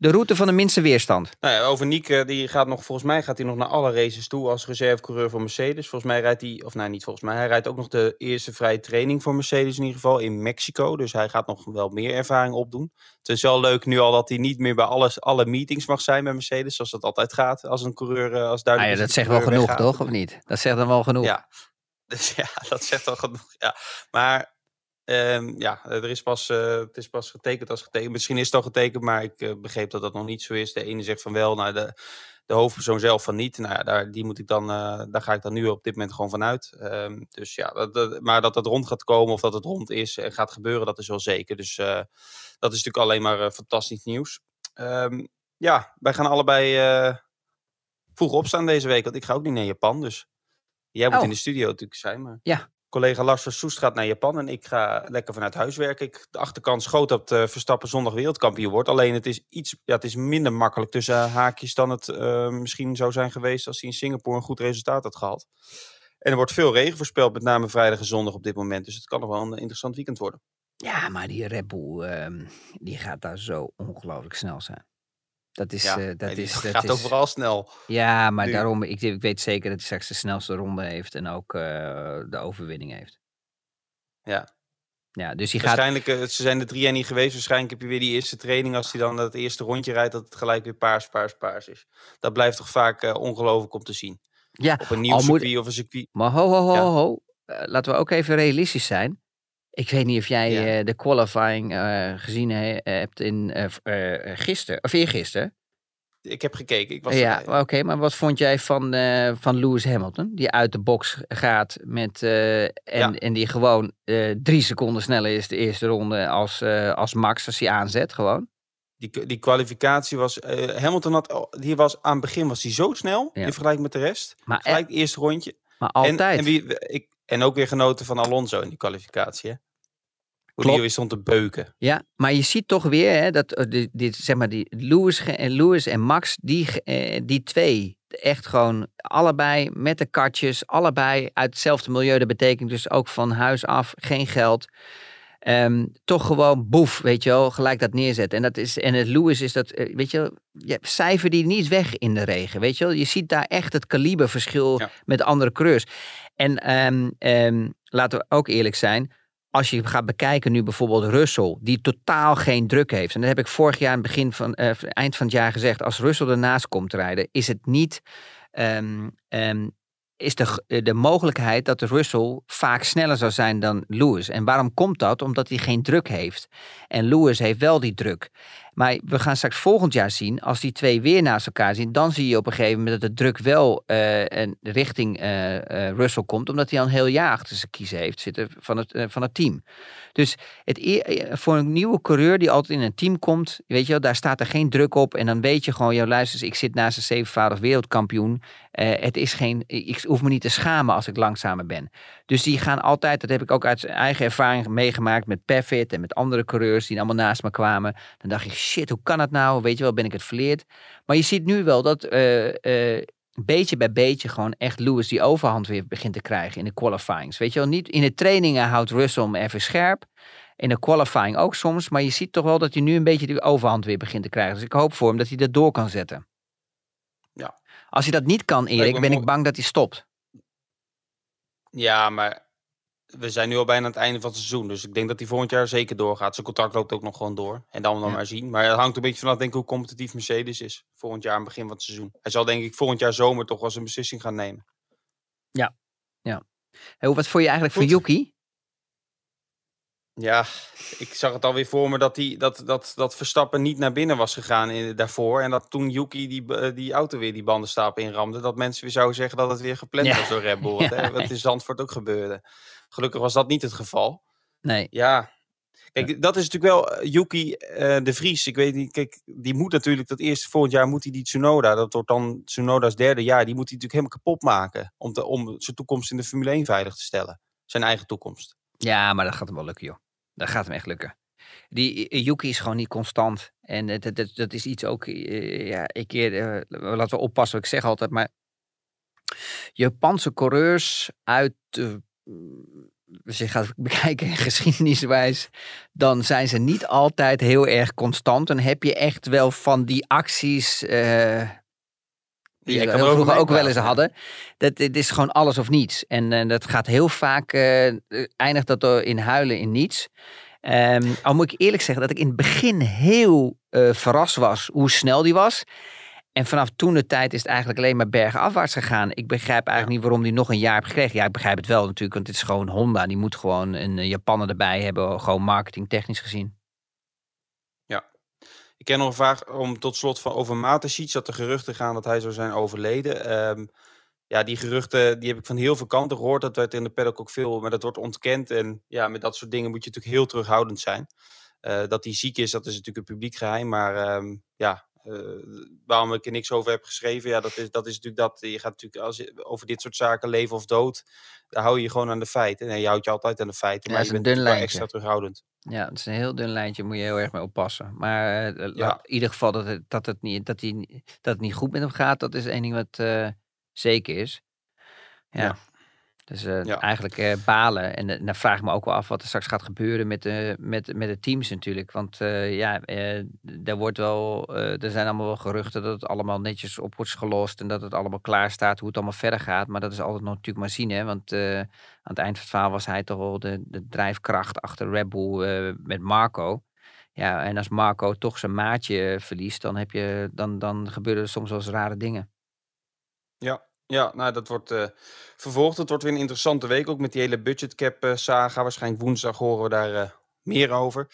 De route van de minste weerstand. Nou ja, over Niek, die gaat nog, volgens mij gaat hij nog naar alle races toe als reservecoureur voor Mercedes. Volgens mij rijdt hij, of nou niet volgens mij, hij rijdt ook nog de eerste vrije training voor Mercedes in ieder geval in Mexico. Dus hij gaat nog wel meer ervaring opdoen. Het is wel leuk nu al dat hij niet meer bij alles, alle meetings mag zijn bij Mercedes, zoals dat altijd gaat als een coureur, eh, als duidelijk ah ja, dat zegt wel genoeg, toch? Of niet? Dat zegt dan wel genoeg. Ja, [LAUGHS] dus ja, dat zegt wel genoeg. Ja. Maar Um, ja, er is pas, uh, het is pas getekend als getekend. Misschien is het al getekend, maar ik uh, begreep dat dat nog niet zo is. De ene zegt van wel, nou de, de hoofdpersoon zelf van niet. Nou ja, daar, die moet ik dan, uh, daar ga ik dan nu op dit moment gewoon vanuit. Um, dus ja, dat, dat, maar dat het rond gaat komen of dat het rond is en gaat gebeuren, dat is wel zeker. Dus dat is natuurlijk alleen maar fantastisch nieuws. Um, ja, wij gaan allebei vroeg opstaan deze week, want ik ga ook niet naar Japan. Dus jij moet Oh. in de studio natuurlijk zijn. Maar Ja. Collega Lars van Soest gaat naar Japan en ik ga lekker vanuit huis werken. Ik, de achterkans groot dat eh, Verstappen zondag wereldkampioen wordt. Alleen het is, iets, ja, het is minder makkelijk tussen haakjes dan het eh, misschien zou zijn geweest als hij in Singapore een goed resultaat had gehad. En er wordt veel regen voorspeld, met name vrijdag en zondag op dit moment. Dus het kan nog wel een interessant weekend worden. Ja, maar die Red Bull, ehm, die gaat daar zo ongelooflijk snel zijn. Dat is, Ja, eh, dat is, [LAUGHS] dat gaat is, overal snel. Ja, maar Nu- daarom, ik, ik weet zeker dat hij straks de snelste ronde heeft en ook eh, de overwinning heeft. Ja. Ja, dus hij gaat, Waarschijnlijk, eh, ze zijn er drie jaar niet geweest. Waarschijnlijk heb je weer die eerste training. Als hij dan dat eerste rondje rijdt, dat het gelijk weer paars, paars, paars is. Dat blijft toch vaak ongelooflijk om te zien. ja, Op een nieuw moet- circuit of een circuit. maar ho, ho, ho, Ja. ho, laten we ook even realistisch zijn. Ik weet niet of jij Ja. eh, de qualifying eh, gezien he- hebt in eh, eh, gisteren, of eergisteren. Ik heb gekeken. Ik was Ja, oké, maar wat vond jij van, eh, van Lewis Hamilton? Die uit de box gaat met, eh, en, Ja. en die gewoon eh, drie seconden sneller is de eerste ronde als, eh, als Max, als hij aanzet gewoon. Die, die kwalificatie was... eh, Hamilton had... Die was, aan het begin was hij zo snel. Ja. In vergelijking met de rest. Maar, Gelijk het eerste rondje. maar En, altijd. en, wie, ik, en ook weer genoten van Alonso in die kwalificatie. Hè? Hoe Klopt. die weer stond te beuken. Ja, maar je ziet toch weer hè, dat eh, die, dit, zeg maar, die Lewis, en Lewis en Max, die, eh, die twee, echt gewoon allebei met de kartjes, allebei uit hetzelfde milieu. Dat betekent dus ook van huis af geen geld. Ehm, toch gewoon boef, weet je wel, gelijk dat neerzetten. En, dat is, en het Lewis is dat, eh, weet je wel, je cijfer die niet weg in de regen, weet je wel. Je ziet daar echt het kaliberverschil Ja. met andere coureurs. En ehm, ehm, laten we ook eerlijk zijn, als je gaat bekijken nu bijvoorbeeld Russell, die totaal geen druk heeft. En dat heb ik vorig jaar begin van, eh, eind van het jaar gezegd. Als Russell ernaast komt rijden, is het niet... ehm, ehm, is de, eh, de mogelijkheid dat Russell vaak sneller zou zijn dan Lewis. En waarom komt dat? Omdat hij geen druk heeft. En Lewis heeft wel die druk. Maar we gaan straks volgend jaar zien, als die twee weer naast elkaar zien, dan zie je op een gegeven moment dat de druk wel eh, richting eh, eh, Russell komt, omdat hij al een heel jaar achter zijn kiezen heeft zitten van het, van het team. Dus het, e- voor een nieuwe coureur die altijd in een team komt, weet je wel, daar staat er geen druk op. En dan weet je gewoon, joh, luister, ik zit naast een zevenvoudig wereldkampioen. Het is geen, ik hoef me niet te schamen als ik langzamer ben. Dus die gaan altijd, dat heb ik ook uit eigen ervaring meegemaakt met Pavitt en met andere coureurs die allemaal naast me kwamen. Dan dacht ik, shit, hoe kan dat nou? Weet je wel, ben ik het verleerd? Maar je ziet nu wel dat eh, eh, beetje bij beetje gewoon echt Lewis die overhand weer begint te krijgen in de qualifyings. Weet je wel, niet in de trainingen houdt Russell hem even scherp. In de qualifying ook soms. Maar je ziet toch wel dat hij nu een beetje die overhand weer begint te krijgen. Dus ik hoop voor hem dat hij dat door kan zetten. Ja. Als hij dat niet kan, Erik, ben ik bang dat hij stopt. Ja, maar we zijn nu al bijna aan het einde van het seizoen. Dus ik denk dat hij volgend jaar zeker doorgaat. Zijn contract loopt ook nog gewoon door. En dan dan Ja. maar zien. Maar het hangt een beetje vanaf denk ik, hoe competitief Mercedes is. Volgend jaar aan het begin van het seizoen. Hij zal denk ik volgend jaar zomer toch wel zijn beslissing gaan nemen. Hey, wat vond je eigenlijk Goed. van Yuki? Ja, ik zag het alweer voor me dat, die, dat, dat, dat Verstappen niet naar binnen was gegaan in, daarvoor. En dat toen Yuki die, eh, die auto weer die bandenstapel inramde. Dat mensen weer zouden zeggen dat het weer gepland Ja. was door Red Bull. [LAUGHS] Ja. hè, wat in Zandvoort ook gebeurde. Gelukkig was dat niet het geval. Nee. Ja. Kijk, dat is natuurlijk wel eh, Yuki eh, de Vries. Ik weet niet, kijk, die moet natuurlijk dat eerste volgend jaar moet hij die Tsunoda, dat wordt dan Tsunoda's derde jaar, die moet hij natuurlijk helemaal kapot maken om, te, om zijn toekomst in de Formule 1 veilig te stellen. Zijn eigen toekomst. Ja, maar dat gaat hem wel lukken, joh. Dat gaat hem echt lukken. Die eh, Yuki is gewoon niet constant. En dat, dat, dat- dat is iets ook, eh, ja, ik eh, laten we oppassen wat ik zeg altijd, maar Japanse coureurs uit, eh, als je gaat [LAUGHS] bekijken geschiedeniswijs, dan zijn ze niet altijd heel erg constant. Dan heb je echt wel van die acties. Uh, die we vroeger ook wel eens hadden. Dat, het is gewoon alles of niets. En uh, dat gaat heel vaak, uh, eindigt dat in huilen in niets. Um, al moet ik eerlijk zeggen dat ik in het begin heel verrast was hoe snel die was. En vanaf toen de tijd is het eigenlijk alleen maar bergenafwaarts gegaan. Ik begrijp eigenlijk niet waarom die nog een jaar heeft gekregen. Ja, ik begrijp het wel natuurlijk, want het is gewoon Honda. Die moet gewoon een eh, Japaner erbij hebben, gewoon marketingtechnisch gezien. Ik ken nog vraag om tot slot van over Matasic, dat de geruchten gaan dat hij zou zijn overleden. Um, ja, die geruchten die heb ik van heel veel kanten gehoord. Dat werd in de paddock ook veel, maar dat wordt ontkend. En ja, met dat soort dingen moet je natuurlijk heel terughoudend zijn. Uh, dat hij ziek is, dat is natuurlijk een publiek geheim. Maar um, ja, waarom ik er niks over heb geschreven, ja, dat is, dat is natuurlijk dat. Je gaat natuurlijk als je, over dit soort zaken, leven of dood, daar hou je je gewoon aan de feiten. En je houdt je altijd aan de feiten, maar je bent wel extra terughoudend. Ja, het is een heel dun lijntje, moet je heel erg mee oppassen. Maar uh, ja. in ieder geval dat het, dat, het niet, dat, die, dat het niet goed met hem gaat, dat is één ding wat uh, zeker is. ja. ja. Dus uh, eigenlijk uh, balen. En uh, dan vraag ik me ook wel af wat er straks gaat gebeuren met de, met, met de teams natuurlijk. Want ja, er, wordt wel, er zijn allemaal wel geruchten dat het allemaal netjes op wordt gelost. En dat het allemaal klaar staat hoe het allemaal verder gaat. Maar dat is altijd nog natuurlijk maar zien. Hè? Want aan het eind van het verhaal was hij toch wel de, de drijfkracht achter Red Bull met Marco. Ja, en als Marco toch zijn maatje verliest, dan, heb je, dan, dan gebeuren er soms wel eens rare dingen. Ja, ja, nou, dat wordt uh, vervolgd. Het wordt weer een interessante week, ook met die hele budgetcap uh, saga. Waarschijnlijk woensdag horen we daar uh, meer over.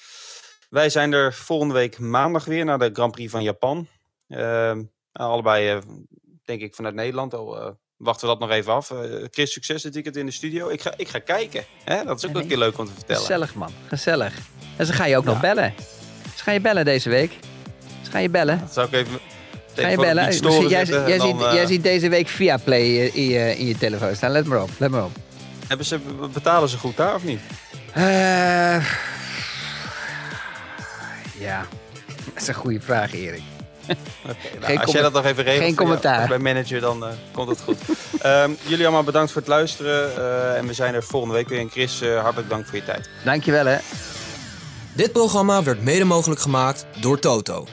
Wij zijn er volgende week maandag weer naar de Grand Prix van Japan. Ehm, nou, allebei, denk ik, vanuit Nederland. Al wachten we dat nog even af. Chris, succes dit weekend in de studio. Ik ga, ik ga kijken. Hè? Dat is ook nee. een keer leuk om te vertellen. Gezellig, man. Gezellig. En ze ga je ook ja. nog bellen. Ze ga je bellen deze week. Ze ga je bellen. Dat zou ik even Ga je bellen? Jij, jij, jij, ziet, uh... jij, ziet, deze week via Play in je, in je telefoon staan. Let maar op, let maar op. Hebben ze, betalen ze goed daar of niet? Uh, ja, dat is een goede vraag, Erik. Okay, nou, als jij dat nog even regelt geen commentaar. bij manager, dan uh, komt het goed. um, [LAUGHS] jullie allemaal bedankt voor het luisteren. Uh, en we zijn er volgende week weer. En Chris, uh, hartelijk dank voor je tijd. Dankjewel hè. Dit programma werd mede mogelijk gemaakt door Toto.